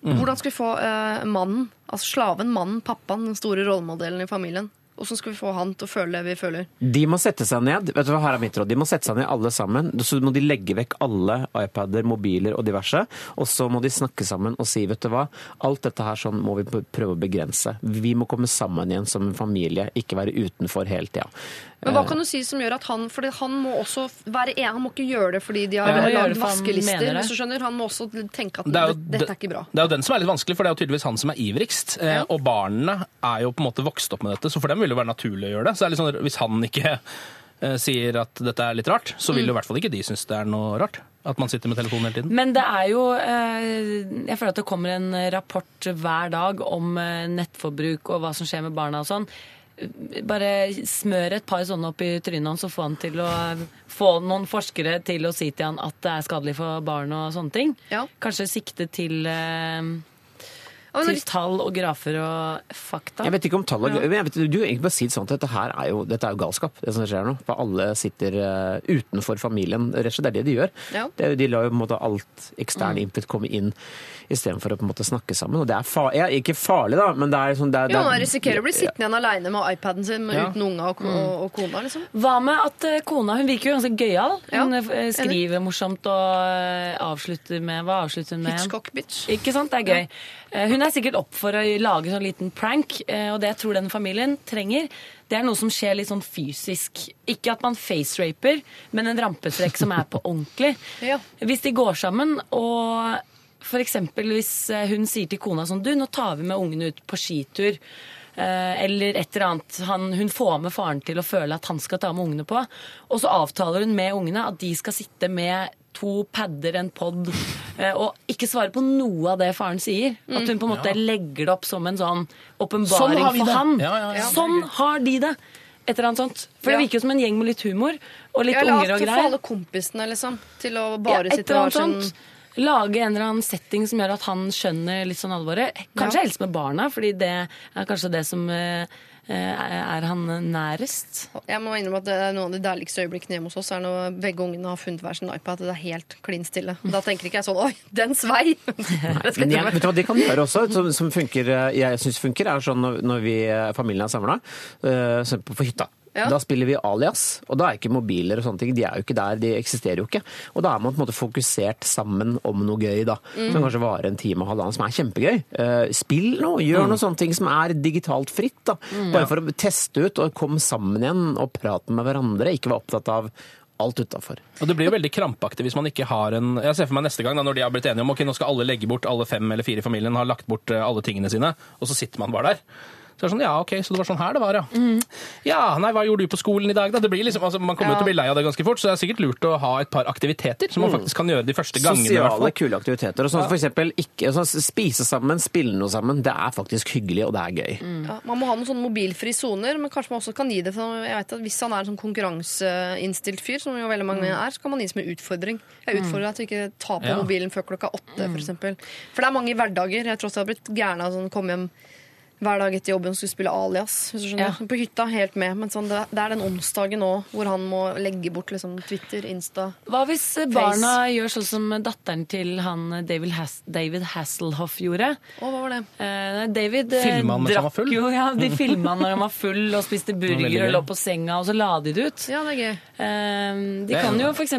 Mm. Hvordan skal vi få uh, mannen, altså slaven, mannen, pappaen, den store rollemodellen i familien, hvordan skal vi få han til å føle det vi føler? De må sette seg ned vet du hva, her er mitt råd, de må sette seg ned alle sammen. Så må de legge vekk alle iPader, mobiler og diverse. Og så må de snakke sammen og si vet du hva, alt dette her sånn må vi prøve å begrense. Vi må komme sammen igjen som en familie, ikke være utenfor hele tida. Men hva kan du si som gjør at han For han må også være en, han må ikke gjøre det fordi de har Ja, lagd vaskelister. Hvis du skjønner, Han må også tenke at Det er jo dette, dette er ikke bra. Det er jo den som er litt vanskelig, for det er jo tydeligvis han som er ivrigst. Ja. Og barna er jo på en måte vokst opp med dette, så for dem vil det være naturlig å gjøre det. Så det er litt sånn, hvis han ikke eh, sier at dette er litt rart, så vil jo i hvert fall ikke de synes det er noe rart. At man sitter med telefonen hele tiden. Men det er jo eh, Jeg føler at det kommer en rapport hver dag om eh, nettforbruk og hva som skjer med barna og sånn. Bare smør et par sånne opp i trynet hans og få han til å få noen forskere til å si til han at det er skadelig for barn og sånne ting. Ja. Kanskje sikte til, eh, til tall og grafer og fakta. Jeg vet ikke om tall men jeg vet, Du egentlig bare si det sånn at dette her er jo, dette er jo galskap, det som skjer nå. For alle sitter uh, utenfor familien. Rett og slett det er det de gjør. Ja. Mm. Det, de lar jo på en måte alt ekstern input komme inn istedenfor å på en måte snakke sammen. Og det er fa ja, ikke farlig, da, men det er sånn det er, Jo, er- risikerer å bli sittende igjen aleine med iPaden sin Ja. uten unga og, og, og kona. liksom. Hva med at eh, kona hun virker jo ganske gøyal? Hun Ja, eh, skriver morsomt og avslutter med Hva avslutter hun med? Hitchcock bitch. Ikke sant? Det er gøy. Eh, Hun er sikkert opp for å lage sånn liten prank, eh, og det jeg tror den familien trenger, det er noe som skjer litt sånn fysisk. Ikke at man faceraper, men en rampestrekk som er på ordentlig. Ja. Hvis de går sammen og for eksempel hvis eh, hun sier til kona sånn Du, nå tar vi med ungene ut på skitur. Eller et eller annet. Han, hun får med faren til å føle at han skal ta med ungene på. Og så avtaler hun med ungene at de skal sitte med to padder, en pod, eh, og ikke svare på noe av det faren sier. At hun på en måte legger det opp som en sånn åpenbaring Sånn for det. han. Ja, ja, ja. Sånn har de det! Et eller annet sånt. For Ja. det virker jo som en gjeng med litt humor og litt unger og greier. greier. alle kompisene liksom, til å bare Ja, sitte og ha sånn. Lage en eller annen setting som gjør at han skjønner litt sånn alvoret. Kanskje Ja. helst med barna, fordi det er kanskje det som eh, er han nærest. Jeg må innrømme at det er noen av de deiligste øyeblikkene hjemme hos oss er når begge ungene har funnet hver sin iPad. Det er helt klin stille. Da tenker ikke jeg sånn Oi, den svei! Det Men jeg vet du hva de kan gjøre også, som, som funker, eh, jeg syns funker, er sånn når, når vi, eh, familien er samla, på hytta. Ja. Da spiller vi alias, og da er ikke mobiler og sånne ting. De er jo ikke der, de eksisterer jo ikke. Og da er man på en måte fokusert sammen om noe gøy, da. Som kanskje varer en time og halvannen, som er kjempegøy. Eh, Spill noe, gjør noe sånne ting som er digitalt fritt, da. Bare for å teste ut og komme sammen igjen og prate med hverandre. Ikke være opptatt av alt utafor. Og det blir jo veldig krampaktig hvis man ikke har en Jeg ser for meg neste gang da, når de har blitt enige om ok, nå skal alle legge bort, alle fem eller fire i familien har lagt bort eh, alle tingene sine, og så sitter man bare der. Så det er sånn, ja, ok, så det var sånn her det var, ja. Ja, nei, hva gjorde du på skolen i dag, da? Det blir liksom, altså, man kommer jo til å bli lei av det ganske fort, så det er sikkert lurt å ha et par aktiviteter som man faktisk kan gjøre de første gangene. i hvert Sosiale, fall. kule aktiviteter. Og sånn for eksempel ikke, altså, spise sammen, spille noe sammen. Det er faktisk hyggelig, og det er gøy. Ja, man må ha noen sånne mobilfrie soner, men kanskje man også kan gi det til jeg vet at Hvis han er en sånn konkurranseinnstilt fyr, som jo veldig mange er, så kan man gi det som en utfordring. Jeg utfordrer deg til ikke ta på Ja. mobilen før klokka åtte, for eksempel. For det er mange hverdager. Jeg tross alt har blitt gæren av sånn komme hjem hver dag etter jobben skulle spille alias. Hvis du skjønner. Ja. På hytta, helt med. Men sånn, det, det er den onsdagen nå hvor han må legge bort liksom, Twitter, Insta. Hva hvis barna barna gjør sånn som datteren til han eh, David, Has David Hasselhoff gjorde? Å, hva var det? Eh, David eh, Filma han mens han var full? jo, ja, de filma han når han var full og spiste burger og lå på senga, og så la de det ut. Ja, det er gøy. Eh, de Det er kan jo f.eks.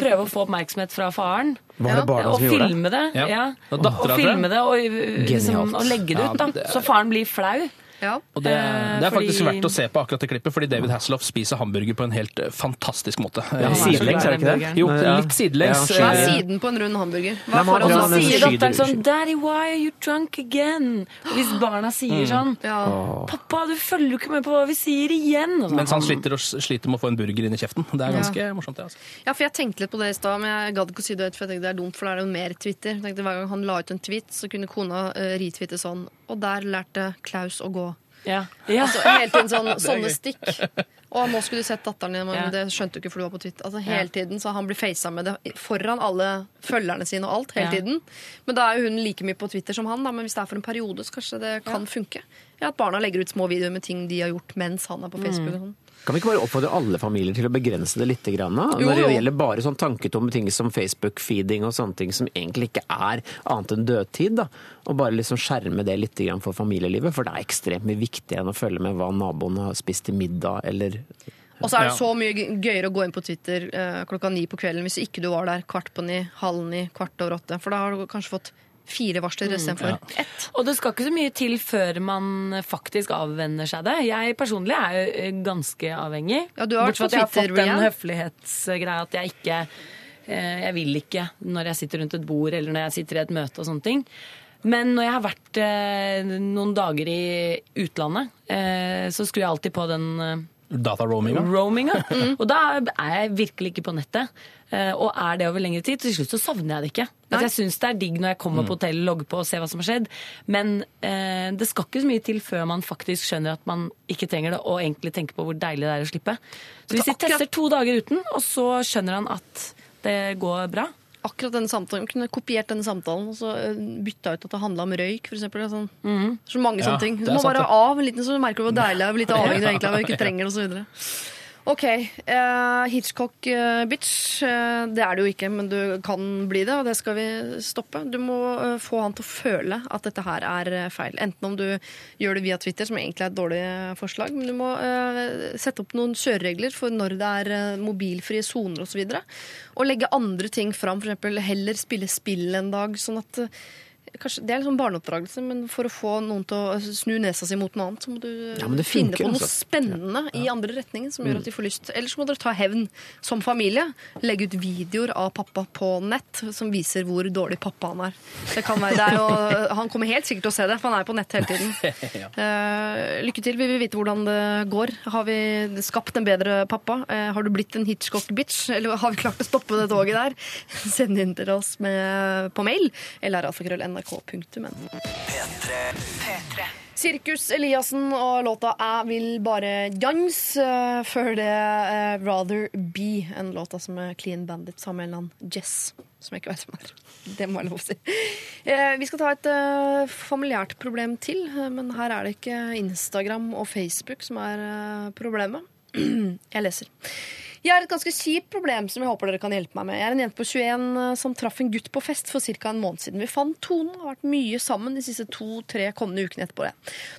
prøve å få oppmerksomhet fra faren. Var det barna og som gjorde det? filme det. Ja. Ja. Og filme det og, uh, liksom, og legge det Ja, ut, da. det er- Så faren blir flau. Ja. Og det, Eh, det er faktisk fordi- verdt å se på akkurat det klippet, fordi David Hasselhoff spiser hamburger på en helt eh, fantastisk måte. Ja, Eh, sidelengs, er det ikke det? Jo, litt sidelengs. Hva er eh, siden på en rund hamburger? Hva får han- Og så han Ja, men sier skyter- datteren sånn 'Daddy, why are you drunk again?' Hvis barna Mm. sier sånn 'Pappa, du følger jo ikke med på hva vi sier igjen'. Sånn. Mens han sliter, og, sliter med å få en burger inn i kjeften. Det er ganske morsomt, det. altså. Ja, for jeg tenkte litt på det i stad, men jeg gadd ikke å si det, for jeg tenkte det er dumt, for da er det jo mer Twitter. Jeg tenkte Hver gang han la ut en tweet, så kunne kona uh, retwitte sånn Og der lærte Klaus å gå. Ja. ja. Altså hele tiden sånn, sånne stikk. Og nå skulle du sett datteren din, men Ja. det skjønte du ikke for du var på Twitter. Altså hele tiden, Så han blir facet med det foran alle følgerne sine og alt. hele Ja. tiden. Men da er jo hun like mye på Twitter som han, da, men hvis det er for en periode, så kanskje det kan funke. Ja, At barna legger ut små videoer med ting de har gjort mens han er på Facebook. og sånn. Kan vi ikke bare oppfordre alle familier til å begrense det litt? Grann, da? Jo, Når det gjelder bare sånn tanketomme ting som Facebook-feeding og sånne ting som egentlig ikke er annet enn dødtid. da. Og bare liksom skjerme det litt grann for familielivet, for det er ekstremt mye viktigere enn å følge med hva naboen har spist til middag, eller Og så er det Ja. så mye gøyere å gå inn på Twitter eh, klokka ni på kvelden hvis ikke du var der kvart på ni, halv ni, kvart over åtte. For da har du kanskje fått fire varsler istedenfor ett. Og det skal ikke så mye til før man faktisk avvenner seg det. Jeg personlig er jo eh, ganske avhengig. Ja, du har vært Bortsett fra at jeg har fått den høflighetsgreia at jeg ikke eh, Jeg vil ikke når jeg sitter rundt et bord eller når jeg sitter i et møte og sånne ting. Men når jeg har vært eh, noen dager i utlandet, eh, så skrur jeg alltid på den Dataroaminga. roaminga. Og da er jeg virkelig ikke på nettet. Eh, Og er det over lengre tid, til slutt så savner jeg det ikke. Altså, jeg syns det er digg når jeg kommer på hotellet, logger på og ser hva som har skjedd. Men eh, det skal ikke så mye til før man faktisk skjønner at man ikke trenger det, og egentlig tenker på hvor deilig det er å slippe. Så hvis vi tester to dager uten, og så skjønner han at det går bra Akkurat denne samtalen, Kunne kopiert denne samtalen og så eh, bytta ut at det handla om røyk, eksempel. Sånn. Så mange Ja, sånne ting. Du må bare ha av en liten, så du merker hvor deilig det er, litt lite avhengig av egentlig og ikke trenger det, osv. OK. Uh, Hitchcock-bitch. Uh, det er det jo ikke, men du kan bli det, og det skal vi stoppe. Du må uh, få han til å føle at dette her er eh, feil. Enten om du gjør det via Twitter, som egentlig er et dårlig eh, forslag, men du må eh, sette opp noen kjøreregler for når det er eh, mobilfrie soner osv. Og, og legge andre ting fram, f.eks. heller spille spill en dag. sånn at eh, Kanskje, det er liksom barneoppdragelse, men for å få noen til å snu nesa si mot noe annet, så må du Ja, funker, finne på noe altså. spennende i andre retningen som gjør at de får lyst. Ellers må dere ta hevn som familie. Legge ut videoer av pappa på nett som viser hvor dårlig pappa han er. Det kan være, det er jo, han kommer helt sikkert til å se det, for han er på nett hele tiden. Eh, lykke til. Vi vil vite hvordan det går. Har vi skapt en bedre pappa? Eh, har du blitt en Hitchcock-bitch? Eller har vi klart å stoppe det toget der? Send inn til oss med, på mail eller alfakrøll.nrk.no. Sirkus Eliassen og låta 'Jeg vil bare danse' eh, Før det uh, 'Rather Be', en låta som er Clean Bandit sammen med annen Jess. Som jeg ikke vet hvem er. Det må jeg lov å si. Uh, Vi skal ta et uh, familiært problem til, eh, men her er det ikke Instagram og Facebook som er eh, problemet. Jeg leser. Jeg har et ganske kjipt problem som jeg håper dere kan hjelpe meg med. Jeg er en jente på 21 eh, som traff en gutt på fest for ca. en måned siden. Vi fant tonen og har vært mye sammen de siste to-tre kommende ukene etterpå det.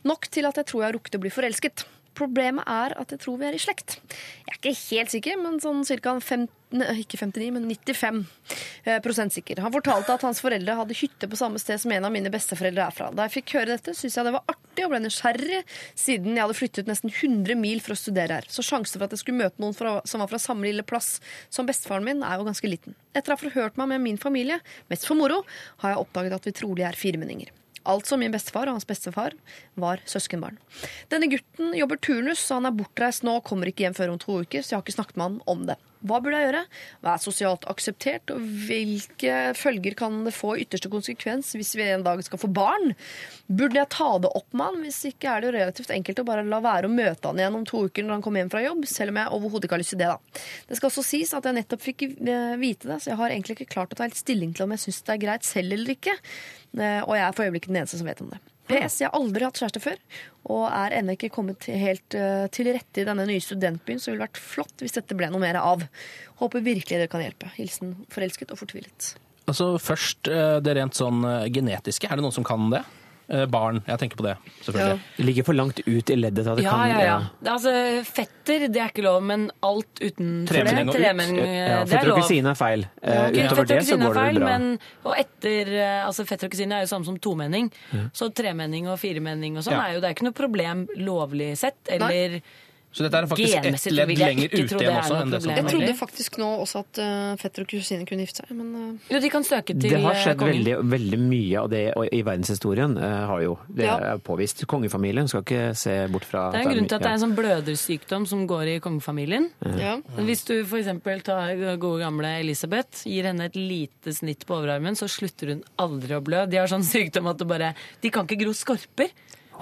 Nok til at jeg tror jeg har rukket å bli forelsket. Problemet er at jeg tror vi er i slekt. Jeg er ikke helt sikker, men sånn ca. ikke 59, men 95 eh, sikker. Han fortalte at hans foreldre hadde hytte på samme sted som en av mine besteforeldre er fra. Da jeg fikk høre dette, syntes jeg det var artig og ble nysgjerrig, siden jeg hadde flyttet nesten 100 mil for å studere her. Så sjansen for at jeg skulle møte noen fra, som var fra samme lille plass som bestefaren min, er jo ganske liten. Etter å ha forhørt meg med min familie, mest for moro, har jeg oppdaget at vi trolig er firmenninger. Altså min bestefar og hans bestefar var søskenbarn. Denne gutten jobber turnus, så han er bortreist nå og kommer ikke hjem før om to uker, så jeg har ikke snakket med han om det. Hva burde jeg gjøre? Hva er sosialt akseptert, og hvilke følger kan det få i ytterste konsekvens hvis vi en dag skal få barn? Burde jeg ta det opp med han? Hvis ikke er det jo relativt enkelt å bare la være å møte han igjen om to uker når han kommer hjem fra jobb, selv om jeg overhodet ikke har lyst til det, da. Det skal også sies at jeg nettopp fikk eh, vite det, så jeg har egentlig ikke klart å ta helt stilling til om jeg syns det er greit selv eller ikke. Eh, Og jeg er for øyeblikket den eneste som vet om det. PS. Jeg har aldri hatt kjæreste før, og er ennå ikke kommet helt uh, til rette i denne nye studentbyen, så det ville vært flott hvis dette ble noe mer av. Håper virkelig dere kan hjelpe. Hilsen forelsket og fortvilet. Altså Først eh, det rent sånn eh, genetiske. Er det noen som kan det? Eh, Barn. Jeg tenker på det, selvfølgelig. Det ligger for langt ut i leddet til at det Ja, kan ja, ja. Det er altså, fetter, det er ikke lov, men alt utenfor det Tremenning og ut. tremenning, Ja, er Fetter og kusine er feil. Ja, okay. Utover det så går er det feil, bra. men og etter, eh, altså Fetter og kusine er jo samme som tomenning. Så tremenning og firemenning og sånn Ja. er jo det er ikke noe problem lovlig sett. Eller Så dette er faktisk ett ledd lenger ute igjen også. enn det som. Jeg trodde faktisk nå også at uh, fetter og kusine kunne gifte seg, men uh, jo, de kan søke til Det har eh, skjedd kongen. veldig, veldig mye av det og i verdenshistorien. uh, har jo, Det Ja. er påvist. Kongefamilien skal ikke se bort fra Det er en grunn til at det er en sånn blødersykdom som går i kongefamilien. ja. Hvis du f.eks. tar gode gamle Elisabeth, gir henne et lite snitt på overarmen, så slutter hun aldri å blø. De har sånn sykdom at det bare De kan ikke gro skorper.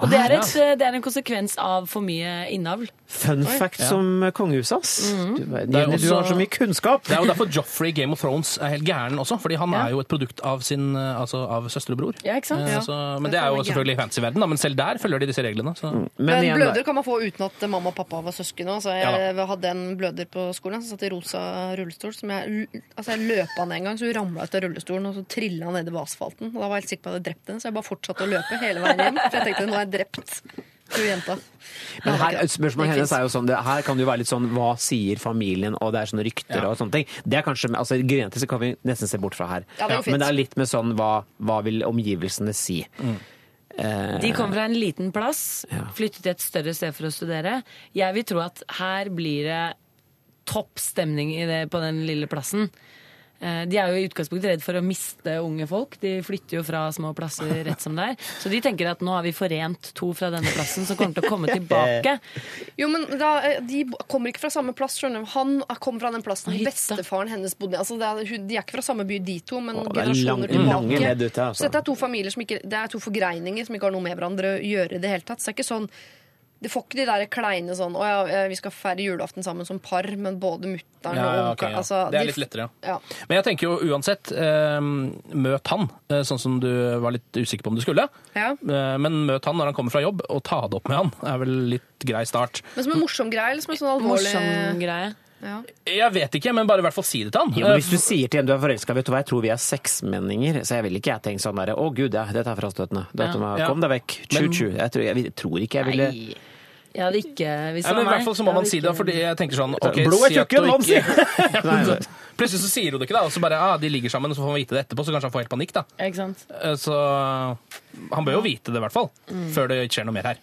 Og det er, et, det er en konsekvens av for mye innavl. Fun fact som kongehuset, ass. Mhm. Du, Det er du har så mye kunnskap! Det er jo derfor Joffrey i Game of Thrones er helt gæren også, fordi han Ja. er jo et produkt av sin eh, altså av søster og bror. Ja, ikke sant? Eh, Ja. Så, men Det er jo selvfølgelig fancy-verden, da, men selv der følger de disse reglene. Så. Men, Men igjen, bløder kan man få uten at mamma og pappa var søsken. Altså, jeg Ja hadde en bløder på skolen som satt i rosa rullestol. Som jeg, altså, jeg løp han en gang, så hun ramla ut av rullestolen og så trilla nedover asfalten. Og da var jeg helt sikker på at jeg hadde drept henne, så jeg bare fortsatte å løpe hele veien hjem. For jeg tenkte nå er jeg drept hun jenta. Men her, spørsmålet hennes er jo sånn, det, her kan det jo være litt sånn hva sier familien, og det er sånne rykter Ja. og sånne ting. Det er kanskje, altså Genetisk kan vi nesten se bort fra her. Ja, det fint. Men det er litt med sånn hva, hva vil omgivelsene si. Mm. De kom fra en liten plass, flyttet til et større sted for å studere. Jeg vil tro at her blir det topp stemning i det, på den lille plassen. Eh, De er jo i utgangspunktet redd for å miste unge folk. De flytter jo fra små plasser rett som det er. Så de tenker at nå har vi forent to fra denne plassen som kommer til å komme tilbake. Jo, men da, eh, De kommer ikke fra samme plass. skjønner du. Han kommer fra den plassen Hytta. bestefaren hennes bodde. Altså, det er, de er ikke fra samme by, de to, men Å, er generasjoner lang- tilbake. ute, altså. Så dette er to familier som ikke, det er to forgreininger som ikke har noe med hverandre å gjøre i det hele tatt. Så det er ikke sånn det får ikke de der kleine sånn Å ja, eh, vi skal feire julaften sammen som par, men både mutter'n Ja, ja, og onkelen ja. altså, Det er de- litt lettere, ja. Ja. Men jeg tenker jo uansett, eh, møt han, eh, sånn som du var litt usikker på om du skulle. Ja. Eh, men møt han når han kommer fra jobb, og ta det opp med han. er vel litt grei start. Men som en morsom greie, eller som en sånn alvorlig Morsom greie. Ja. Jeg vet ikke, men bare i hvert fall si det til han. Jo, men hvis du sier til en du er forelska, vet du hva, jeg tror vi er seksmenninger, så jeg vil ikke jeg tenke sånn derre Å gud, ja, dette er frastøtende. Dette Ja. Kom deg vekk. Tju-tju. Jeg, tror- jeg, tror ikke jeg ville Nei. Jeg hadde ikke Hvis Ja, var meg. I hvert fall så må man si det, fordi jeg tenker sånn okay, Blod er tjukken, ikke-! Nei, nei. Plutselig så sier hun det ikke, da, og så bare ah, de ligger sammen, og så får man vite det etterpå, så kanskje han får helt panikk. da. ikke- sant? Eh, Så han bør jo vite det, i hvert fall, før det skjer noe mer her.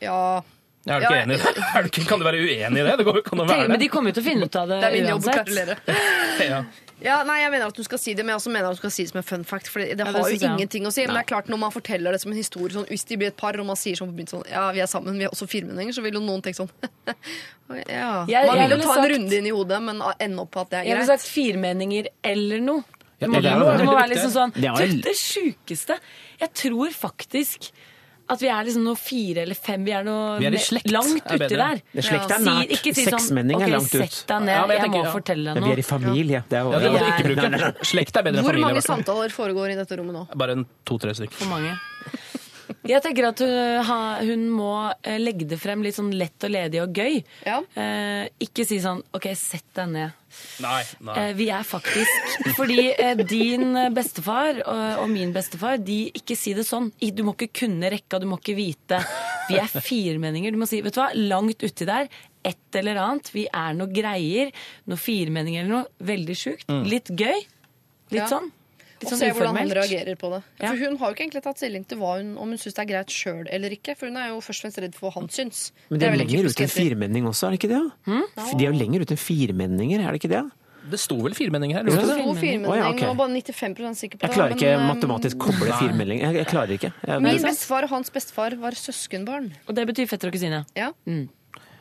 ja. Er du ikke Ja, enig i det? Er du ikke, kan du være uenig i det? Det går Tenk, men de kommer jo til å finne ut av det, Det er min jobb å uansett. gratulere. Ja. Ja, nei, jeg mener at du skal si det, men jeg også mener at du skal si det som en fun fact. For det, det Ja, har jo ingenting å si. Men det er klart når man forteller det som en historie, sånn, hvis de blir et par, og man sier sånn på begynnelsen sånn Ja, vi er sammen, vi er også firmenhenger, så vil jo noen tenke sånn Ja. Jeg- man jeg vil jo ta en runde inn i hodet, men ende opp på at det er greit. Jeg ville sagt firmenninger eller noe. Det må, eller det må, det må være liksom sånn Det er Det, det sjukeste Jeg tror faktisk at vi er liksom noe fire eller fem. Vi er noe Vi er slekt, langt er uti der. Det Slekt er nært. Si, si sånn okay, er langt ut. sett deg ned, Ja, jeg jeg, må ja. fortelle deg Men vi er i noe. familie. Det er Ja, det må du ikke bruke. Slekt er bedre enn familie. Hvor mange samtaler foregår i dette rommet nå? Bare to-tre stykker. For mange. Jeg tenker at hun, ha- hun må eh, legge det frem litt sånn lett og ledig og gøy. Ja. Eh, ikke si sånn OK, sett deg ned. Nei, nei. Eh, Vi er faktisk Fordi eh, din bestefar og, og min bestefar, de ikke si det sånn. Du må ikke kunne rekka, du må ikke vite. Vi er firmenninger. Du må si, vet du hva, langt uti der. Et eller annet. Vi er noe greier. Noe firmenninger eller noe. Veldig sjukt. Litt gøy. Litt Ja. sånn. Litt Og se se hvordan han reagerer på det. Ja. For Hun har jo ikke egentlig tatt stilling til hva hun, om hun syns det er greit sjøl eller ikke. For hun er jo først og fremst redd for hva han syns. Men de er jo lenger ute enn firmenning også, er det ikke det? Hmm? De er jo lenger ute enn firmenninger, er det ikke det? Det sto vel firmenninger her? Det sto det? firmenning, oh, ja, okay. og bare 95% sikker på det. Jeg klarer ikke men, matematisk koble firmenning. Jeg, jeg klarer ikke. Jeg, Min bestefar og hans bestefar var søskenbarn. Og det betyr fetter og kusine. Ja.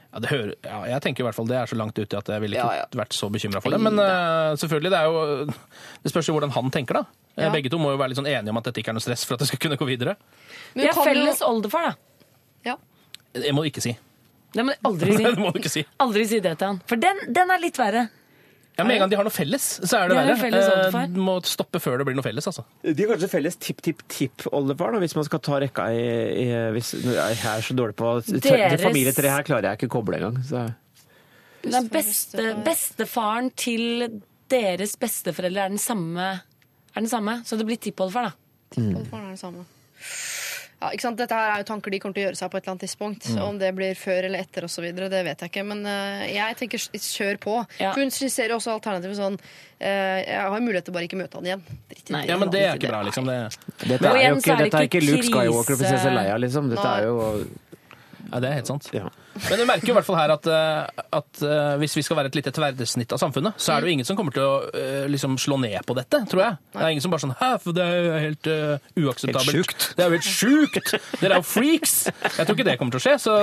Ja, det hører, ja, jeg tenker i hvert fall det er så langt ute at jeg ville ikke Ja, ja. vært så bekymra for det. Men uh, selvfølgelig, det er jo Det spørs jo hvordan han tenker, da. Eh, Ja. Begge to må jo være litt sånn enige om at dette ikke er noe stress for at det skal kunne gå videre. Men Vi er felles oldefar, da. Ja. Det må du ikke si. Det må du aldri si. det må du ikke si. Aldri si det til han. For den, den er litt verre. Ja, Med en gang de har noe felles, så er det De har verre. felles Eh, oldefar. Du må stoppe før det blir noe felles, altså. De har kanskje felles tipp-tipp-tipp-oldefar, da, hvis man skal ta rekka i, i hvis, Jeg er så dårlig på Det Deres- familietre her klarer jeg ikke å koble engang. Så. Den beste, bestefaren til deres besteforeldre er den samme. Er den samme. Så det blir tippoldefar, da. Oldefaren er det samme. Ja, ikke sant? Dette her er jo tanker de kommer til å gjøre seg på et eller annet tidspunkt. Om det blir før eller etter osv., det vet jeg ikke. Men uh, jeg tenker kjør på. Ja. For hun skisserer også alternativet sånn uh, Jeg har mulighet til bare ikke møte han igjen. Dritt i Nei. Ja, men det er ikke bra, liksom. Det, Dette er jo ikke, dette er ikke Luke Skywalker og krise- prinsesse Leia, liksom. Dette er jo ja, det er helt sant. ja. Men du merker jo i hvert fall her at, eh, at eh, hvis vi skal være et lite tverrsnitt av samfunnet, så er det jo ingen som kommer til å eh, liksom slå ned på dette, tror jeg. Det er ingen som bare sånn Hæ, for det er jo helt uh, uakseptabelt. Helt sjukt. Det er jo helt sjukt! Dere er jo freaks! Jeg tror ikke det kommer til å skje. Så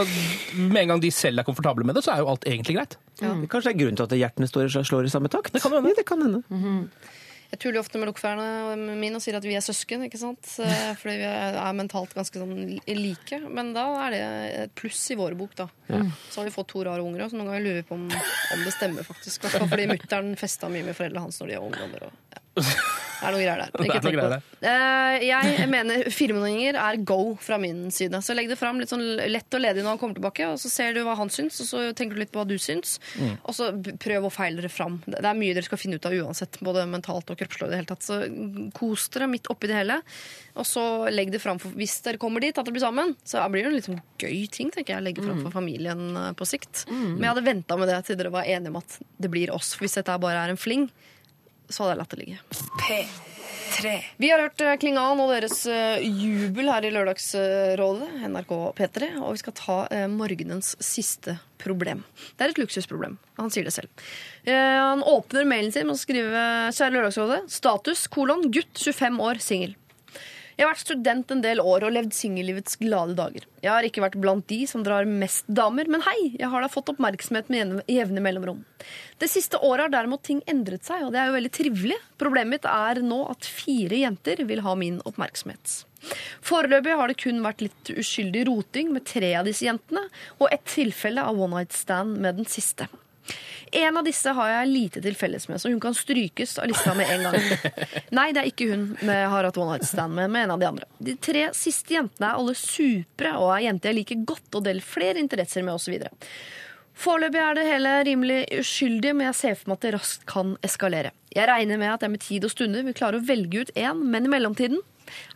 med en gang de selv er komfortable med det, så er jo alt egentlig greit. Kanskje det er grunnen til at hjertene står, slår i samme takt? Det kan hende. Ja, det kan hende. Jeg tuller ofte med lokførerne mine og sier at vi er søsken, ikke sant? Fordi vi er mentalt ganske sånn like. Men da er det et pluss i vår bok, da. Så har vi fått to rare unger òg, så noen ganger lurer vi på om, om det stemmer, faktisk. Fordi mutter'n festa mye med foreldrene hans når de var ungdommer. Og, ja. Det er noe greier der. Er Ikke tenk på det. Eh, Jeg mener firemånedinger er go fra min side. Så legg det fram litt sånn lett og ledig når han kommer tilbake, og så ser du hva han syns, og så tenker du litt på hva du syns. Og så prøv å feile dere fram. Det er mye dere skal finne ut av uansett, både mentalt og kroppslig. i det hele tatt. Så kos dere midt oppi det hele, og så legg det fram for Hvis dere kommer dit at dere blir sammen, så det blir jo en litt sånn gøy ting tenker jeg, å legge fram for familien eh, på sikt. Men jeg hadde venta med det til dere var enige om at det blir oss. Hvis dette bare er en fling, så hadde jeg latt det ligge. P3. Vi har hørt eh, Klingan og deres eh, jubel her i Lørdagsrådet, NRK P3, og vi skal ta eh, morgenens siste problem. Det er et luksusproblem. Han sier det selv. Han åpner mailen sin med å skrive Kjære Lørdagsrådet. Status kolon gutt 25 år singel. Jeg har vært student en del år og levd singellivets glade dager. Jeg har ikke vært blant de som drar mest damer, men hei, jeg har da fått oppmerksomhet med jevne- mellomrom. Det siste året har derimot ting endret seg, og det er jo veldig trivelig. Problemet mitt er nå at fire jenter vil ha min oppmerksomhet. Foreløpig har det kun vært litt uskyldig roting med tre av disse jentene, og et tilfelle av one night stand med den siste. En av disse har jeg lite til felles med, så hun kan strykes av lista med en gang. Nei, det er ikke hun jeg har hatt one night stand med, med en av de andre. De tre siste jentene er alle supre og er jenter jeg liker godt og deler flere interesser med osv. Foreløpig er det hele rimelig uskyldig, men jeg ser for meg at det raskt kan eskalere. Jeg regner med at jeg med tid og stunder vil klare å velge ut én, men i mellomtiden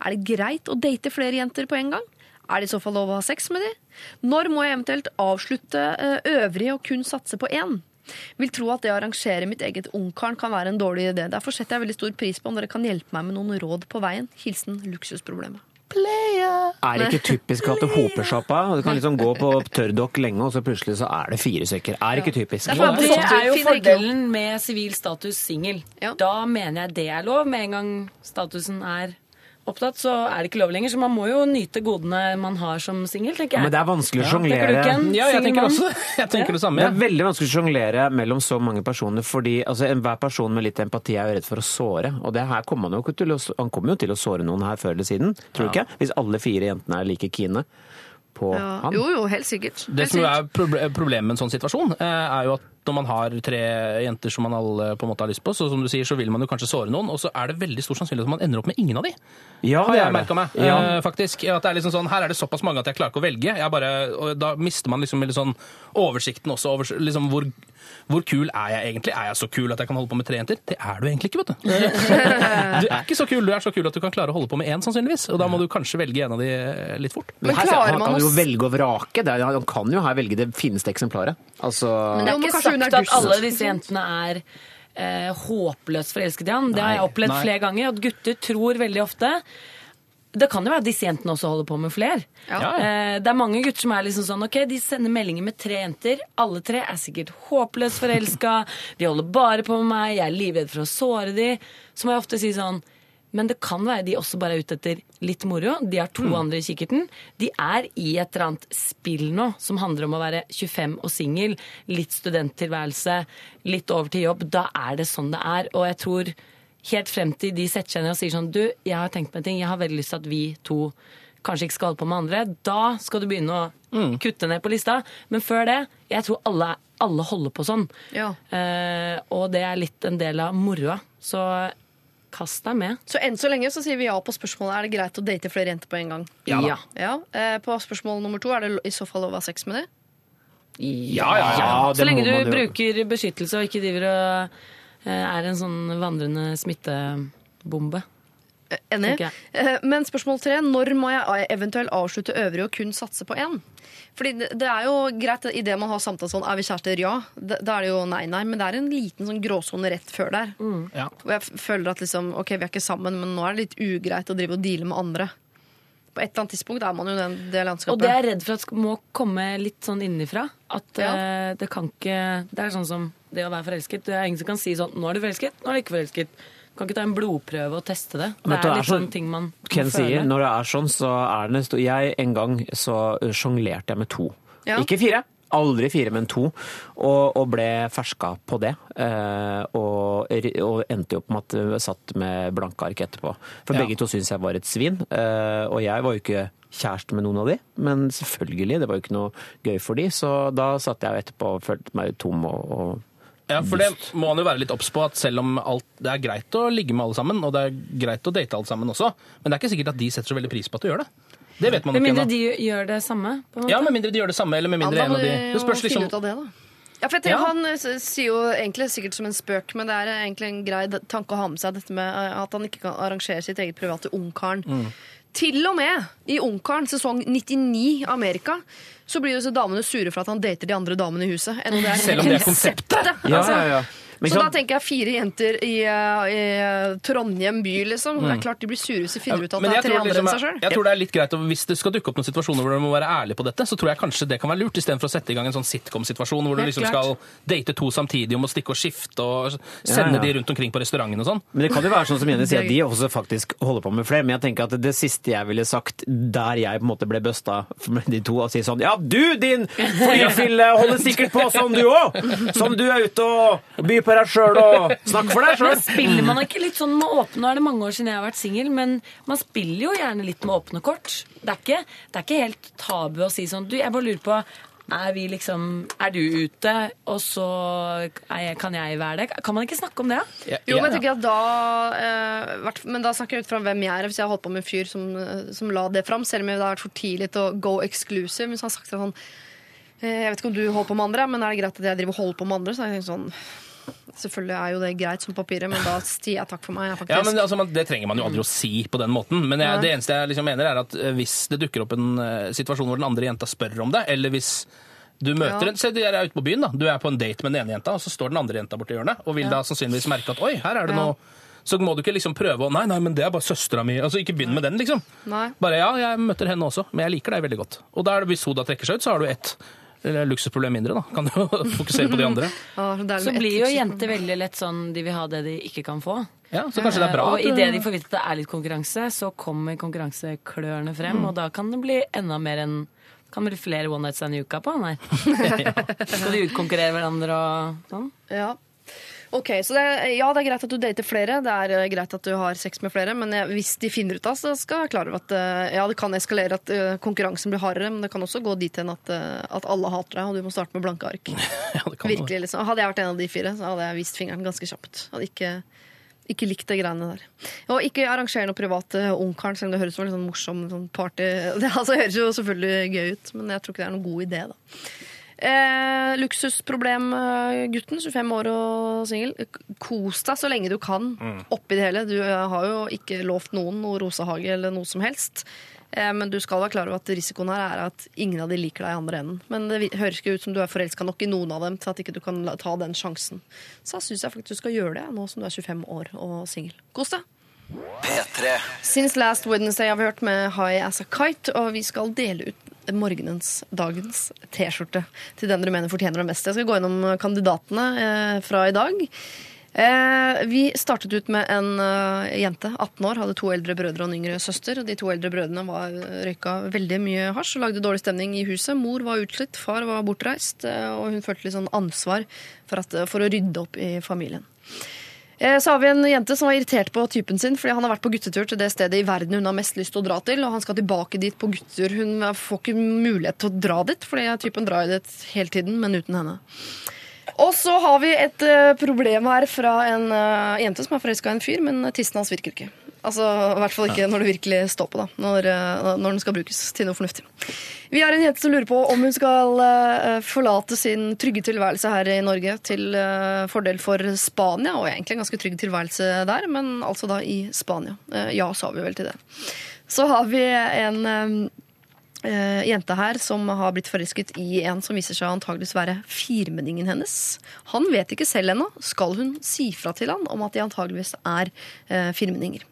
er det greit å date flere jenter på en gang? Er det i så fall lov å ha sex med de? Når må jeg eventuelt avslutte eh, øvrige og kun satse på én? Vil tro at det å arrangere mitt eget ungkaren kan være en dårlig idé. Derfor setter jeg veldig stor pris på om dere kan hjelpe meg med noen råd på veien. Hilsen luksusproblemet. Er det ikke typisk at det hoper seg opp? Du kan liksom gå på tørrdokk lenge, og så plutselig så er det fire stykker. Er det ikke typisk? Det er jo fordelen med sivil status singel. Ja. Da mener jeg det er lov. Med en gang statusen er opptatt, så er det ikke lov lenger. Så man må jo nyte godene man har som singel, tenker Ja, jeg. men det er vanskelig å sjonglere. en Ja, jeg tenker også jeg tenker det samme. Ja. Det er veldig vanskelig å sjonglere mellom så mange personer, fordi altså, enhver person med litt empati er jo redd for å såre. Og det her kommer han, jo til å, han kommer jo til å såre noen her før eller siden, tror du ikke? Hvis alle fire jentene er like kine på Ja. han. Jo, jo, helt sikkert. Det som sikkert. er problemet med en sånn situasjon, eh, er jo at når man har tre jenter som man alle på en måte har lyst på, så som du sier, så vil man jo kanskje såre noen, og så er det veldig stor sannsynlighet at man ender opp med ingen av de. Ja, Har jeg er merka meg, Ja. eh, faktisk. At det er liksom sånn, her er det såpass mange at jeg klarer ikke å velge. Jeg bare, og da mister man liksom litt sånn oversikten også over liksom hvor, hvor kul er jeg egentlig? Er jeg så kul at jeg kan holde på med tre jenter? Det er du egentlig ikke, vet du. Du er ikke så kul. Du er så kul at du kan klare å holde på med én, sannsynligvis. Og da må du kanskje velge en av de eh, litt fort. Men her, klarer han kan jo velge og vrake. Det er, han kan jo her velge det fineste eksemplaret. Altså, Men det er ikke sagt at alle disse jentene er eh, håpløst forelsket i han. Det har jeg opplevd Nei. flere ganger. At gutter tror veldig ofte Det kan jo være at disse jentene også holder på med flere. Ja. Eh, Det er mange gutter som er liksom sånn Ok, de sender meldinger med tre jenter. Alle tre er sikkert håpløst forelska. De holder bare på med meg. Jeg er livredd for å såre de. Så må jeg ofte si sånn men det kan være de også bare er ute etter litt moro. De har to andre i kikkerten. De er i et eller annet spill nå som handler om å være 25 og singel. Litt studenttilværelse, litt over til jobb. Da er det sånn det er. Og jeg tror helt frem til de setter seg ned og sier sånn Du, jeg har tenkt på en ting. Jeg har veldig lyst til at vi to kanskje ikke skal holde på med andre. Da skal du begynne å kutte ned på lista. Men før det, jeg tror alle, alle holder på sånn. Ja. Eh, og det er litt en del av moroa. Så kast deg med. Så enn så lenge så sier vi ja på spørsmålet er det greit å date flere jenter på en gang. Ja. Ja. Ja. Eh, På spørsmål nummer to er det i så fall lov å ha sex med det? Ja, ja, ja. Så lenge du bruker beskyttelse og ikke driver og er en sånn vandrende smittebombe. Eh, Enig. Eh, Men spørsmål tre, når må jeg eventuelt avslutte øvrig og kun satse på én? Fordi det, det er jo greit idet man har samtale sånn er vi kjærester, ja. Da er det jo nei, nei. Men det er en liten sånn gråsone rett før der. Ja. Hvor jeg føler at liksom, ok, vi er ikke sammen, men nå er det litt ugreit å drive og deale med andre. På et eller annet tidspunkt er man jo den, det landskapet. Og det er jeg redd for at må komme litt sånn innenfra. At Ja. eh, det kan ikke Det er sånn som det å være forelsket. Det er ingen som kan si sånn Nå er du forelsket, nå er du ikke forelsket. Kan ikke ta en blodprøve og teste det. Det er det er litt sånn- sånn ting man Ken sier, når det er sånn, så er det nesten Jeg en gang så sjonglerte jeg med to. Ja. Ikke fire. Aldri fire, men to. Og, og ble ferska på det. Eh, og, og endte jo opp med at jeg satt med blanke ark etterpå. For Ja. begge to syntes jeg var et svin. Eh, og jeg var jo ikke kjæreste med noen av de, men selvfølgelig, det var jo ikke noe gøy for de. Så da satt jeg etterpå og følte meg tom og, og Ja, for det må han jo være litt obs på, at selv om alt, det er greit å ligge med alle sammen, og det er greit å date alle sammen også, men det er ikke sikkert at de setter så veldig pris på at du gjør det. Det vet man Med mindre de gjør det samme. på en måte. Ja, med mindre de gjør det samme, eller med mindre ja, en av de de Det spørs liksom ut av det, da. Ja, for jeg tenker, Ja. Han eh, sier jo egentlig sikkert som en spøk, men det er egentlig en grei tanke å ha med seg dette med eh, at han ikke kan arrangere sitt eget private Ungkaren. Mm. Til og med i Ungkaren sesong 99 Amerika så blir jo disse damene sure for at han dater de andre damene i huset. Enn om det er Selv om det er konseptet. Ja, ja, ja. Men Så da tenker jeg fire jenter i, eh, i eh, Trondheim by, liksom. Det er klart de blir sure hvis de finner ut at det er tre andre liksom, enn seg sjøl. jeg tror det er litt greit, og Hvis det skal dukke opp noen situasjoner hvor du må være ærlig på dette, så tror jeg kanskje det kan være lurt, istedenfor å sette i gang en sånn sitcom-situasjon hvor du liksom skal date to samtidig og må stikke og skifte og sende de rundt omkring på restauranten og sånn. Men det kan jo være sånn som Jenny sier, at de også faktisk holder på med flere. Men jeg tenker at det siste jeg ville sagt der jeg på en måte ble busta med de to, og si sånn Ja, du din flyfille holder sikkert på som du òg! Som du er ute og byr på deg sjøl og Snakk for deg Men sjøl. spiller man ikke litt sånn med åpne Nå er det mange år siden jeg har vært singel, men man spiller jo gjerne litt med åpne kort. Det er ikke, det er ikke helt tabu å si sånn Du, jeg bare lurer på er vi liksom Er du ute, og så er jeg, kan jeg være det? Kan man ikke snakke om det? da? Jo, men jeg tenker at da eh, Men da snakker jeg ut fra hvem jeg er. Hvis jeg har holdt på med en fyr som, eh, som la det fram, selv om det har vært for tidlig til å go exclusive. Hvis han har sagt sånn eh, Jeg vet ikke om du holder på med andre, men er det greit at jeg driver og holder på med andre? Så har jeg sånn Selvfølgelig er jo det greit som papiret, men da sier jeg takk for meg. Faktisk. Ja, men altså, man, Det trenger man jo aldri å si på den måten. Men jeg, det eneste jeg liksom mener er at eh, hvis det dukker opp en uh, situasjon hvor den andre jenta spør om det, eller hvis du møter Ja. en, Se, du er ute på byen, da. Du er på en date med den ene jenta, og så står den andre jenta borti hjørnet, og vil da sannsynligvis merke at oi, her er det Ja. noe Så må du ikke liksom prøve å Nei, nei, men det er bare søstera mi. Altså, ikke begynn med den, liksom. Nei. Bare ja, jeg møter henne også, men jeg liker deg veldig godt. Og da er det, hvis da trekker seg ut, så har du ett eller luksusproblem mindre, da. Kan du jo fokusere på de andre. Ja, Så blir jo jenter veldig lett sånn de vil ha det de ikke kan få. Ja, Så kanskje det er bra. Og at du- idet de får vite at det er litt konkurranse, så kommer konkurranseklørne frem, og da kan det bli enda mer enn kan bli flere one night stand i uka på han her. Skal de utkonkurrere hverandre og sånn? Ja. Ok, så det, Ja, det er greit at du dater flere, det er eh, greit at du har sex med flere, men hvis de finner ut av så skal jeg være klar over at eh, ja, det kan eskalere at eh, konkurransen blir hardere, men det kan også gå dit hen at, at alle hater deg, og du må starte med blanke ark. Ja, det kan det. Virkelig, liksom. Hadde jeg vært en av de fire, så hadde jeg vist fingeren ganske kjapt. Hadde ikke, ikke likt de greiene der. Og ikke arrangere noe privat ungkaren, selv om det høres en sånn morsom sånn party. Det altså, høres jo selvfølgelig gøy ut, men jeg tror ikke det er noen god idé, da. Eh, Luksusproblemgutten, 25 år og singel. Kos deg så lenge du kan oppi det hele. Du eh, har jo ikke lovt noen noe rosehage eller noe som helst. Eh, men du skal være klar over at risikoen her er at ingen av de liker deg i andre enden. Men det høres ikke ut som du er forelska nok i noen av dem til at ikke du kan ta den sjansen. Så da syns jeg faktisk du skal gjøre det, nå som du er 25 år og singel. Kos deg! P3 Since Last Wednesday har vi hørt med High As A Kite, og vi skal dele ut morgenens, dagens T-skjorte til den dere mener fortjener det mest. Jeg skal gå gjennom kandidatene eh, fra i dag. Eh, vi startet ut med en eh, jente, 18 år, hadde to eldre brødre og en yngre søster. De to eldre brødrene var røyka veldig mye hasj og lagde dårlig stemning i huset. Mor var utslitt, far var bortreist, eh, og hun følte litt sånn ansvar for, at, for å rydde opp i familien. Eh, Så har vi en jente som var irritert på typen sin fordi han har vært på guttetur til det stedet i verden hun har mest lyst til å dra til, og han skal tilbake dit på guttetur. Hun får ikke mulighet til å dra dit, fordi typen drar dit hele tiden, men uten henne. Og så har vi et eh, problem her fra en eh, jente som er forelska i en fyr, men tissen hans virker ikke. Altså, I hvert fall ikke når det virkelig står på, da. Når, eh, når den skal brukes til noe fornuftig. Vi har en jente som lurer på om hun skal eh, forlate sin trygge tilværelse her i Norge til eh, fordel for Spania, og egentlig en ganske trygg tilværelse der, men altså da i Spania. Ja, sa vi vel til det. Så har vi en eh, jente her som har blitt forelsket i en som viser seg antageligvis være firmenningen hennes. Han vet ikke selv ennå. Skal hun si fra til han om at de antageligvis er uh, firmenninger?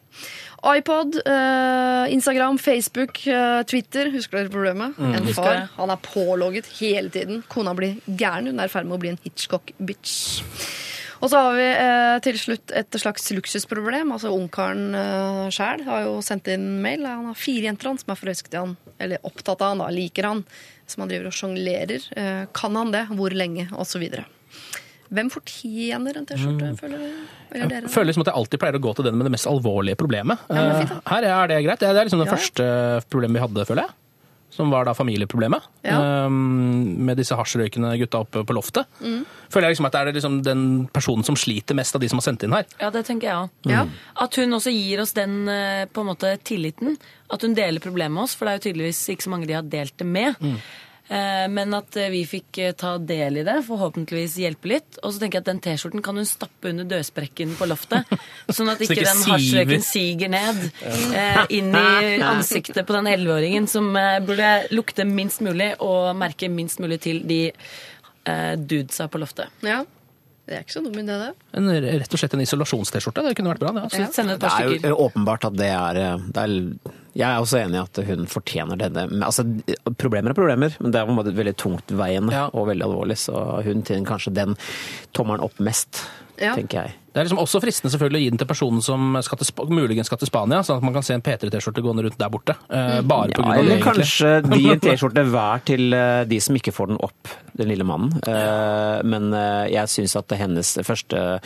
iPod, eh, Instagram, Facebook, eh, Twitter. Husker dere problemet? en far. Han er pålogget hele tiden. Kona blir gæren. Hun er i ferd med å bli en Hitchcock-bitch. Og så har vi eh, til slutt et slags luksusproblem. Altså Ungkaren eh, sjæl har jo sendt inn mail. Han har fire jenter han som er forelsket i han, eller opptatt av han, da, liker han. Som han driver og sjonglerer. Eh, kan han det? Hvor lenge? Og så videre. Hvem fortjener en T-skjorte, føler dere? Jeg føler liksom at jeg alltid pleier å gå til den med det mest alvorlige problemet. Ja, fint, Eh, Her er det greit. Det er liksom det Ja, ja. første problemet vi hadde, føler jeg. Som var da familieproblemet. Ja. Eh, Med disse hasjrøykende gutta oppe på loftet. Mm. Føler jeg liksom at det er liksom den personen som sliter mest av de som har sendt inn her. Ja, det tenker jeg òg. Mm. At hun også gir oss den eh, på en måte tilliten. At hun deler problemet med oss, for det er jo tydeligvis ikke så mange de har delt det med. Eh, Men at eh, vi fikk eh, ta del i det, forhåpentligvis hjelpe litt. Og så tenker jeg at den T-skjorten kan hun stappe under dødsprekken på loftet. Sånn at Så ikke den hasjrøyken siger ned ja. inn i ansiktet på den 11-åringen som eh, burde lukte minst mulig og merke minst mulig til de eh, dudesa på loftet. Ja. Det er ikke så dum idé, det. En, rett og slett en isolasjons-T-skjorte. Det kunne vært bra. det, altså. Så Det er jo åpenbart at det er, eh, det er Jeg er også enig i at hun fortjener denne. Altså, problemer er problemer, men det er på veldig tungtveiende Ja. og veldig alvorlig. Så hun tjener kanskje den tommelen opp mest, Ja. tenker jeg. Det er liksom også fristende selvfølgelig å gi den til personen som skal til, muligens skal til Spania, sånn at man kan se en P3-T-skjorte gående rundt der borte. Uh, bare på Ja, av det, eller egentlig. kanskje de en T-skjorte hver til eh, de som ikke får den opp, den lille mannen. Uh, Men jeg syns at hennes første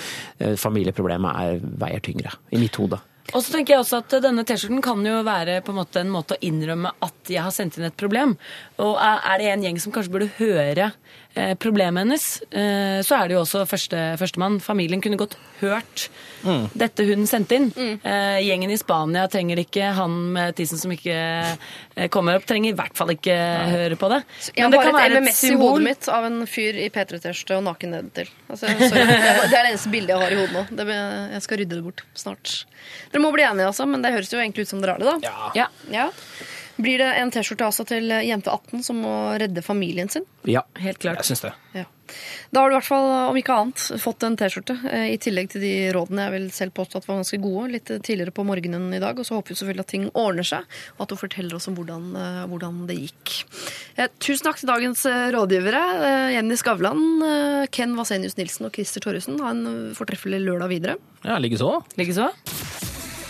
familieproblem er, veier tyngre, i mitt hode. Og så tenker jeg også at denne T-skjorten kan jo være på en måte en måte å innrømme at jeg har sendt inn et problem. Og er det en gjeng som kanskje burde høre problemet hennes, eh, så er det jo også første, førstemann. Familien kunne godt hørt dette hun sendte inn. Mm. gjengen i Spania trenger ikke. Han med tissen som ikke eh, kommer opp, trenger i hvert fall ikke høre på det. Jeg har det kan et være et MMS i hodet mitt av en fyr i P3-T-skjorte og naken nedentil. Altså. Det er det eneste bildet jeg har i hodet nå. Det, jeg skal rydde det bort snart. Dere må bli enige, altså, men det høres jo egentlig ut som dere har det, da. Ja. Ja. Blir det en T-skjorte altså til jente 18 som må redde familien sin? Ja. Helt klart. Jeg syns det. Ja. Da har du i hvert fall, om ikke annet, fått en T-skjorte. eh, I tillegg til de rådene jeg vil selv påstå at var ganske gode litt tidligere på morgenen i dag. Og så håper vi selvfølgelig at ting ordner seg, og at du forteller oss om hvordan, eh, hvordan det gikk. Eh, tusen takk til dagens eh, rådgivere. Eh, Jenny Skavlan, eh, Ken Vasenius Nilsen og Christer Torjussen. Ha en eh, fortreffelig lørdag videre. Ja, Likeså. Likeså.